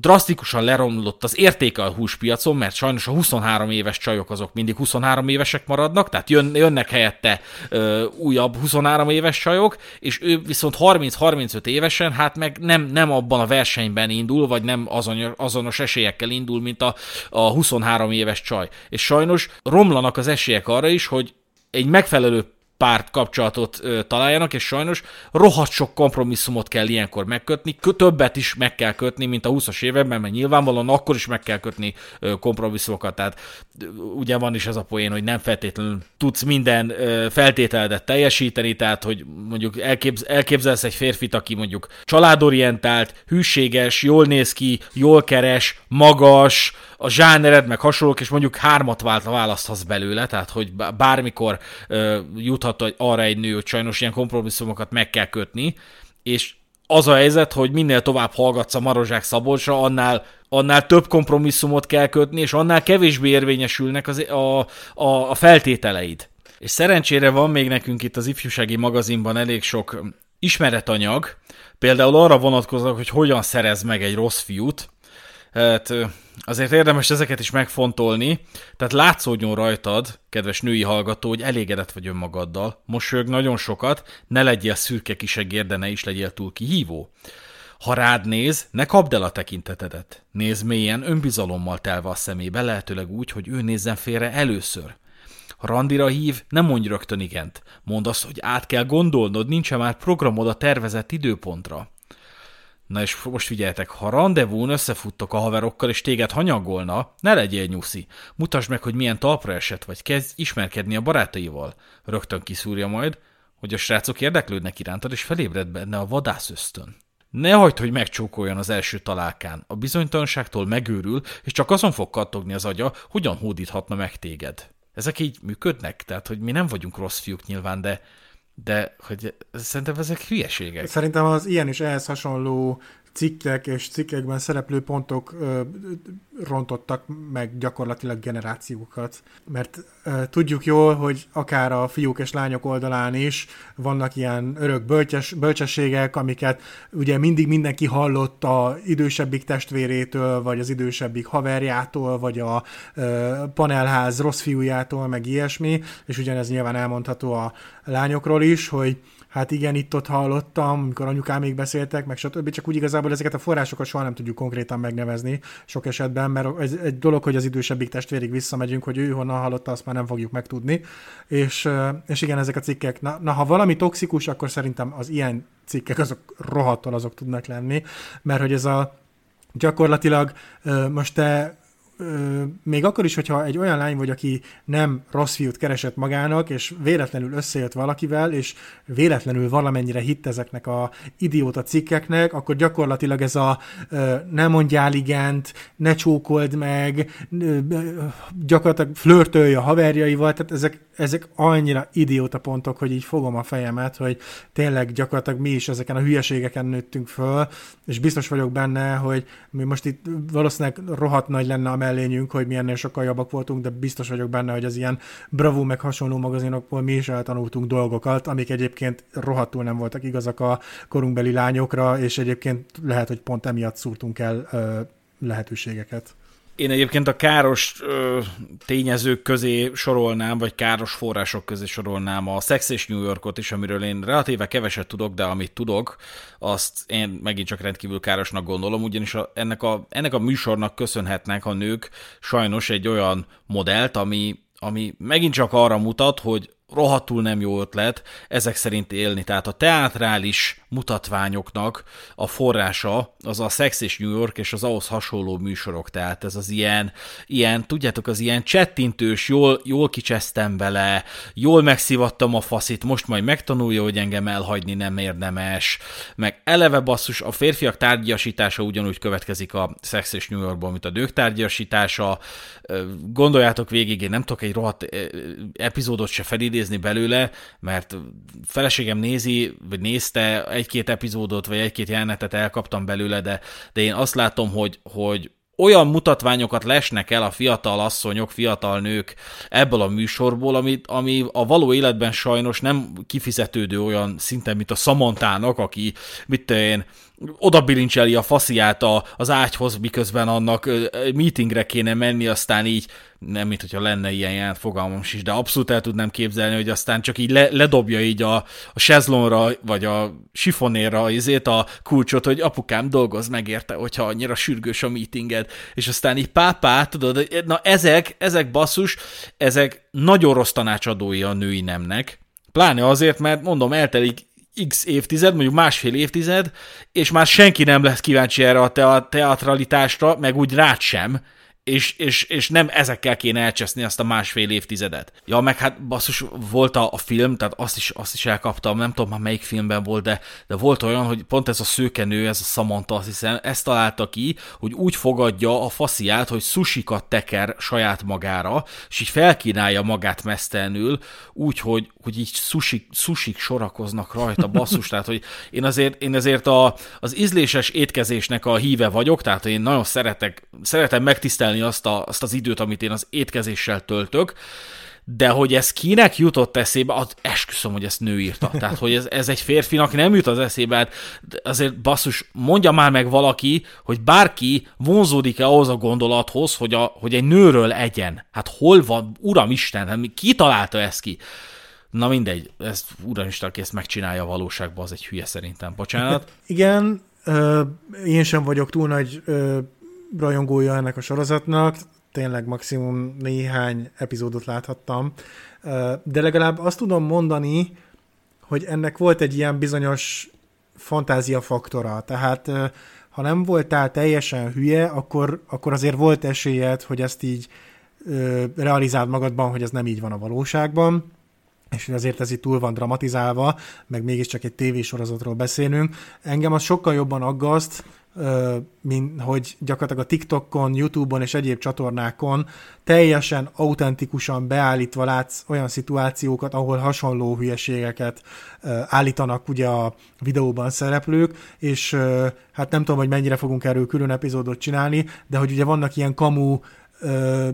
drasztikusan leromlott az értéke a húspiacon, mert sajnos a 23 éves csajok azok mindig 23 évesek maradnak, tehát jön, jönnek helyette ö, újabb 23 éves csajok, és ő viszont 30-35 évesen, hát meg nem, nem abban a versenyben indul, vagy nem azon, azonos esélyekkel indul, mint a, a 23 éves csaj. És sajnos romlanak az esélyek arra is, hogy egy megfelelő párt kapcsolatot találjanak, és sajnos rohadt sok kompromisszumot kell ilyenkor megkötni, többet is meg kell kötni, mint a 20-as években, mert nyilvánvalóan akkor is meg kell kötni kompromisszumokat, tehát ugye van is ez a poén, hogy nem feltétlenül tudsz minden feltételedet teljesíteni, tehát hogy mondjuk elképz, elképzelsz egy férfit, aki mondjuk családorientált, hűséges, jól néz ki, jól keres, magas, a zsánered, meg hasonlók, és mondjuk hármat választhatsz belőle, tehát hogy bármikor ö, juthat arra egy nő, hogy sajnos ilyen kompromisszumokat meg kell kötni, és az a helyzet, hogy minél tovább hallgatsz a Marozsák Szabolcsra, annál, annál több kompromisszumot kell kötni, és annál kevésbé érvényesülnek az, a, a, a feltételeid. És szerencsére van még nekünk itt az ifjúsági magazinban elég sok ismeretanyag, például arra vonatkoznak, hogy hogyan szerez meg egy rossz fiút, Hát azért érdemes ezeket is megfontolni, tehát látszódjon rajtad, kedves női hallgató, hogy elégedett vagy önmagaddal, mosolyog nagyon sokat, ne legyél szürke kisegér, de ne is legyél túl kihívó. Ha rád néz, ne kapd el a tekintetedet. Nézd mélyen, önbizalommal telve a szemébe, lehetőleg úgy, hogy ő nézzen félre először. Ha randira hív, nem mondj rögtön igent. Mondd azt, hogy át kell gondolnod, nincs -e már programod a tervezett időpontra. Na és most figyeljetek, ha rendezvún összefuttok a haverokkal, és téged hanyagolna, ne legyél nyuszi. Mutasd meg, hogy milyen talpra esett, vagy kezdj ismerkedni a barátaival. Rögtön kiszúrja majd, hogy a srácok érdeklődnek irántad, és felébred benne a vadász ösztön. Ne hagyd, hogy megcsókoljon az első találkán. A bizonytalanságtól megőrül, és csak azon fog kattogni az agya, hogyan hódíthatna meg téged. Ezek így működnek, tehát hogy mi nem vagyunk rossz fiúk nyilván, de de hogy szerintem ezek hülyeségek. Szerintem az ilyen is ehhez hasonló cikkek és cikkekben szereplő pontok ö, rontottak meg gyakorlatilag generációkat. Mert ö, tudjuk jól, hogy akár a fiúk és lányok oldalán is vannak ilyen örök bölcses, bölcsességek, amiket ugye mindig mindenki hallott a idősebbik testvérétől, vagy az idősebbik haverjától, vagy a ö, panelház rossz fiújától, meg ilyesmi, és ugyanez nyilván elmondható a lányokról is, hogy hát igen, itt-ott hallottam, amikor anyukám még beszéltek, meg stb. Csak úgy igazából ezeket a forrásokat soha nem tudjuk konkrétan megnevezni sok esetben, mert ez egy dolog, hogy az idősebbik testvérig visszamegyünk, hogy ő honnan hallotta, azt már nem fogjuk megtudni. És, és igen, ezek a cikkek, na, na ha valami toxikus, akkor szerintem az ilyen cikkek azok rohadtól azok tudnak lenni, mert hogy ez a gyakorlatilag most te még akkor is, hogyha egy olyan lány vagy, aki nem rossz fiút keresett magának, és véletlenül összejött valakivel, és véletlenül valamennyire hitt ezeknek a idióta cikkeknek, akkor gyakorlatilag ez a ne mondjál igent, ne csókold meg, gyakorlatilag flörtölj a haverjaival, tehát ezek, ezek annyira idióta pontok, hogy így fogom a fejemet, hogy tényleg gyakorlatilag mi is ezeken a hülyeségeken nőttünk föl, és biztos vagyok benne, hogy mi most itt valószínűleg rohadt nagy lenne a mellényünk, hogy mi ennél sokkal jobbak voltunk, de biztos vagyok benne, hogy az ilyen Bravo meg hasonló magazinokból mi is eltanultunk dolgokat, amik egyébként rohadtul nem voltak igazak a korunkbeli lányokra, és egyébként lehet, hogy pont emiatt szúrtunk el ö, lehetőségeket. Én egyébként a káros ö, tényezők közé sorolnám, vagy káros források közé sorolnám a Sex és New Yorkot is, amiről én relatíve keveset tudok, de amit tudok, azt én megint csak rendkívül károsnak gondolom, ugyanis a, ennek, a, ennek a műsornak köszönhetnek a nők sajnos egy olyan modellt, ami, ami megint csak arra mutat, hogy rohadtul nem jó ötlet ezek szerint élni. Tehát a teátrális mutatványoknak a forrása az a Sex és New York és az ahhoz hasonló műsorok. Tehát ez az ilyen, ilyen tudjátok, az ilyen csettintős, jól, jól kicsesztem vele, jól megszivattam a faszit, most majd megtanulja, hogy engem elhagyni nem érdemes, meg eleve basszus, a férfiak tárgyasítása ugyanúgy következik a Sex és New Yorkban, mint a nők tárgyasítása. Gondoljátok végig, én nem tudok egy rohadt epizódot se felidézni, idézni belőle, mert feleségem nézi, vagy nézte egy-két epizódot, vagy egy-két jelenetet elkaptam belőle, de, de én azt látom, hogy, hogy olyan mutatványokat lesnek el a fiatal asszonyok, fiatal nők ebből a műsorból, ami, ami a való életben sajnos nem kifizetődő olyan szinten, mint a Samantának, aki, mit én, oda bilincseli a fasziát a, az ágyhoz, miközben annak meetingre kéne menni, aztán így, nem mint hogyha lenne ilyen jelent fogalmam is, de abszolút el tudnám képzelni, hogy aztán csak így le, ledobja így a, a sezlonra, vagy a sifonérra izét a kulcsot, hogy apukám dolgoz meg érte, hogyha annyira sürgős a meetinged, és aztán így pápá, tudod, na ezek, ezek basszus, ezek nagyon rossz tanácsadói a női nemnek, Pláne azért, mert mondom, eltelik x évtized, mondjuk másfél évtized, és már senki nem lesz kíváncsi erre a teatralitásra, meg úgy rád sem, és, és, és nem ezekkel kéne elcseszni azt a másfél évtizedet. Ja, meg hát basszus, volt a, a film, tehát azt is, azt is elkaptam, nem tudom már melyik filmben volt, de, de volt olyan, hogy pont ez a szőkenő, ez a Samantha, azt hiszem, ezt találta ki, hogy úgy fogadja a fasziát, hogy susikat teker saját magára, és így felkínálja magát mesztelenül, úgy, hogy, hogy így susik, susik sorakoznak rajta, basszus, [laughs] tehát, hogy én azért, én azért a, az ízléses étkezésnek a híve vagyok, tehát én nagyon szeretek, szeretem megtisztelni elviselni azt, a, azt az időt, amit én az étkezéssel töltök, de hogy ez kinek jutott eszébe, az esküszöm, hogy ezt nő írta. Tehát, hogy ez, ez egy férfinak nem jut az eszébe, hát azért basszus, mondja már meg valaki, hogy bárki vonzódik-e ahhoz a gondolathoz, hogy, a, hogy egy nőről egyen. Hát hol van, uram Isten, hát ki találta ezt ki? Na mindegy, ezt uramisten, aki ezt megcsinálja a valóságban, az egy hülye szerintem, bocsánat. [laughs] Igen, ö, én sem vagyok túl nagy ö, rajongója ennek a sorozatnak, tényleg maximum néhány epizódot láthattam, de legalább azt tudom mondani, hogy ennek volt egy ilyen bizonyos fantázia faktora, tehát ha nem voltál teljesen hülye, akkor, akkor azért volt esélyed, hogy ezt így realizáld magadban, hogy ez nem így van a valóságban, és azért ez itt túl van dramatizálva, meg mégiscsak egy tévésorozatról beszélünk. Engem az sokkal jobban aggaszt, mint hogy gyakorlatilag a TikTokon, YouTube-on és egyéb csatornákon teljesen autentikusan beállítva látsz olyan szituációkat, ahol hasonló hülyeségeket állítanak ugye a videóban szereplők, és hát nem tudom, hogy mennyire fogunk erről külön epizódot csinálni, de hogy ugye vannak ilyen kamu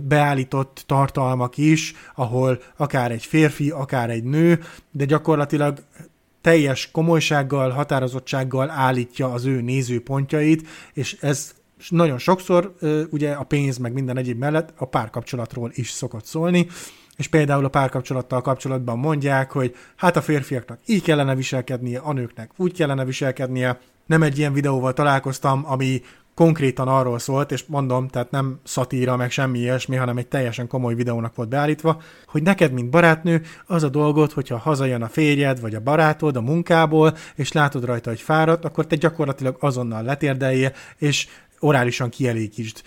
beállított tartalmak is, ahol akár egy férfi, akár egy nő, de gyakorlatilag teljes komolysággal, határozottsággal állítja az ő nézőpontjait, és ez nagyon sokszor ugye a pénz meg minden egyéb mellett a párkapcsolatról is szokott szólni, és például a párkapcsolattal kapcsolatban mondják, hogy hát a férfiaknak így kellene viselkednie, a nőknek úgy kellene viselkednie. Nem egy ilyen videóval találkoztam, ami konkrétan arról szólt, és mondom, tehát nem szatíra, meg semmi ilyesmi, hanem egy teljesen komoly videónak volt beállítva, hogy neked, mint barátnő, az a dolgod, hogyha hazajön a férjed, vagy a barátod a munkából, és látod rajta, hogy fáradt, akkor te gyakorlatilag azonnal letérdeljél, és orálisan kielégítsd.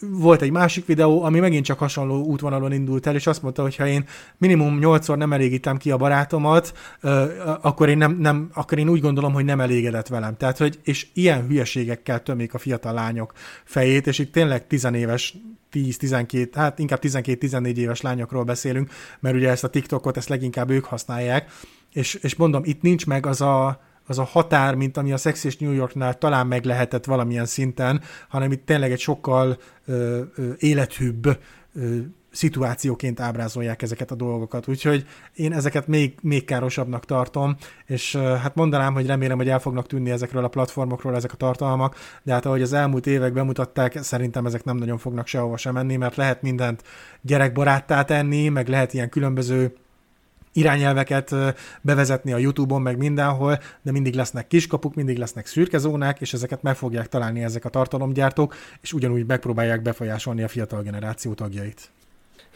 Volt egy másik videó, ami megint csak hasonló útvonalon indult el, és azt mondta, hogy ha én minimum nyolcszor nem elégítem ki a barátomat, akkor én, nem, nem, akkor én úgy gondolom, hogy nem elégedett velem. Tehát, hogy, és ilyen hülyeségekkel tömik a fiatal lányok fejét, és itt tényleg tizenéves 10-12, hát inkább 12-14 éves lányokról beszélünk, mert ugye ezt a TikTokot, ezt leginkább ők használják, és, és mondom, itt nincs meg az a, az a határ, mint ami a Sex és New Yorknál talán meg lehetett valamilyen szinten, hanem itt tényleg egy sokkal ö, ö, élethűbb ö, szituációként ábrázolják ezeket a dolgokat. Úgyhogy én ezeket még, még károsabbnak tartom, és hát mondanám, hogy remélem, hogy el fognak tűnni ezekről a platformokról ezek a tartalmak, de hát ahogy az elmúlt évek bemutatták, szerintem ezek nem nagyon fognak sehova sem menni, mert lehet mindent gyerekbaráttá tenni, meg lehet ilyen különböző irányelveket bevezetni a YouTube-on, meg mindenhol, de mindig lesznek kiskapuk, mindig lesznek szürkezónák, és ezeket meg fogják találni ezek a tartalomgyártók, és ugyanúgy megpróbálják befolyásolni a fiatal generáció tagjait.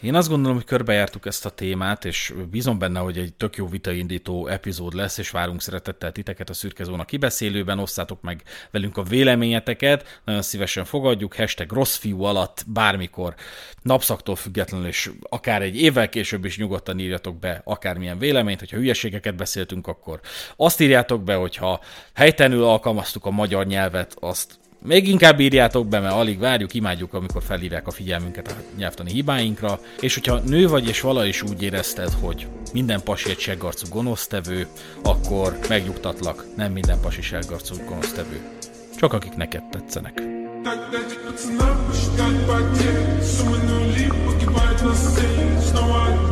Én azt gondolom, hogy körbejártuk ezt a témát, és bízom benne, hogy egy tök jó vitaindító epizód lesz, és várunk szeretettel titeket a Szürke Zóna kibeszélőben, osszátok meg velünk a véleményeteket, nagyon szívesen fogadjuk, hashtag rossz fiú alatt bármikor, napszaktól függetlenül, és akár egy évvel később is nyugodtan írjatok be akármilyen véleményt, hogyha hülyeségeket beszéltünk, akkor azt írjátok be, hogyha helytelenül alkalmaztuk a magyar nyelvet, azt még inkább írjátok be, mert alig várjuk, imádjuk, amikor felhívják a figyelmünket a nyelvtani hibáinkra, és hogyha nő vagy és vala is úgy érezted, hogy minden pasi egy seggarcú gonosztevő, akkor megnyugtatlak, nem minden pasi seggarcú gonosztevő. Csak akik neked tetszenek. Снова один прогуляюсь без тени Заливаю лик, пацану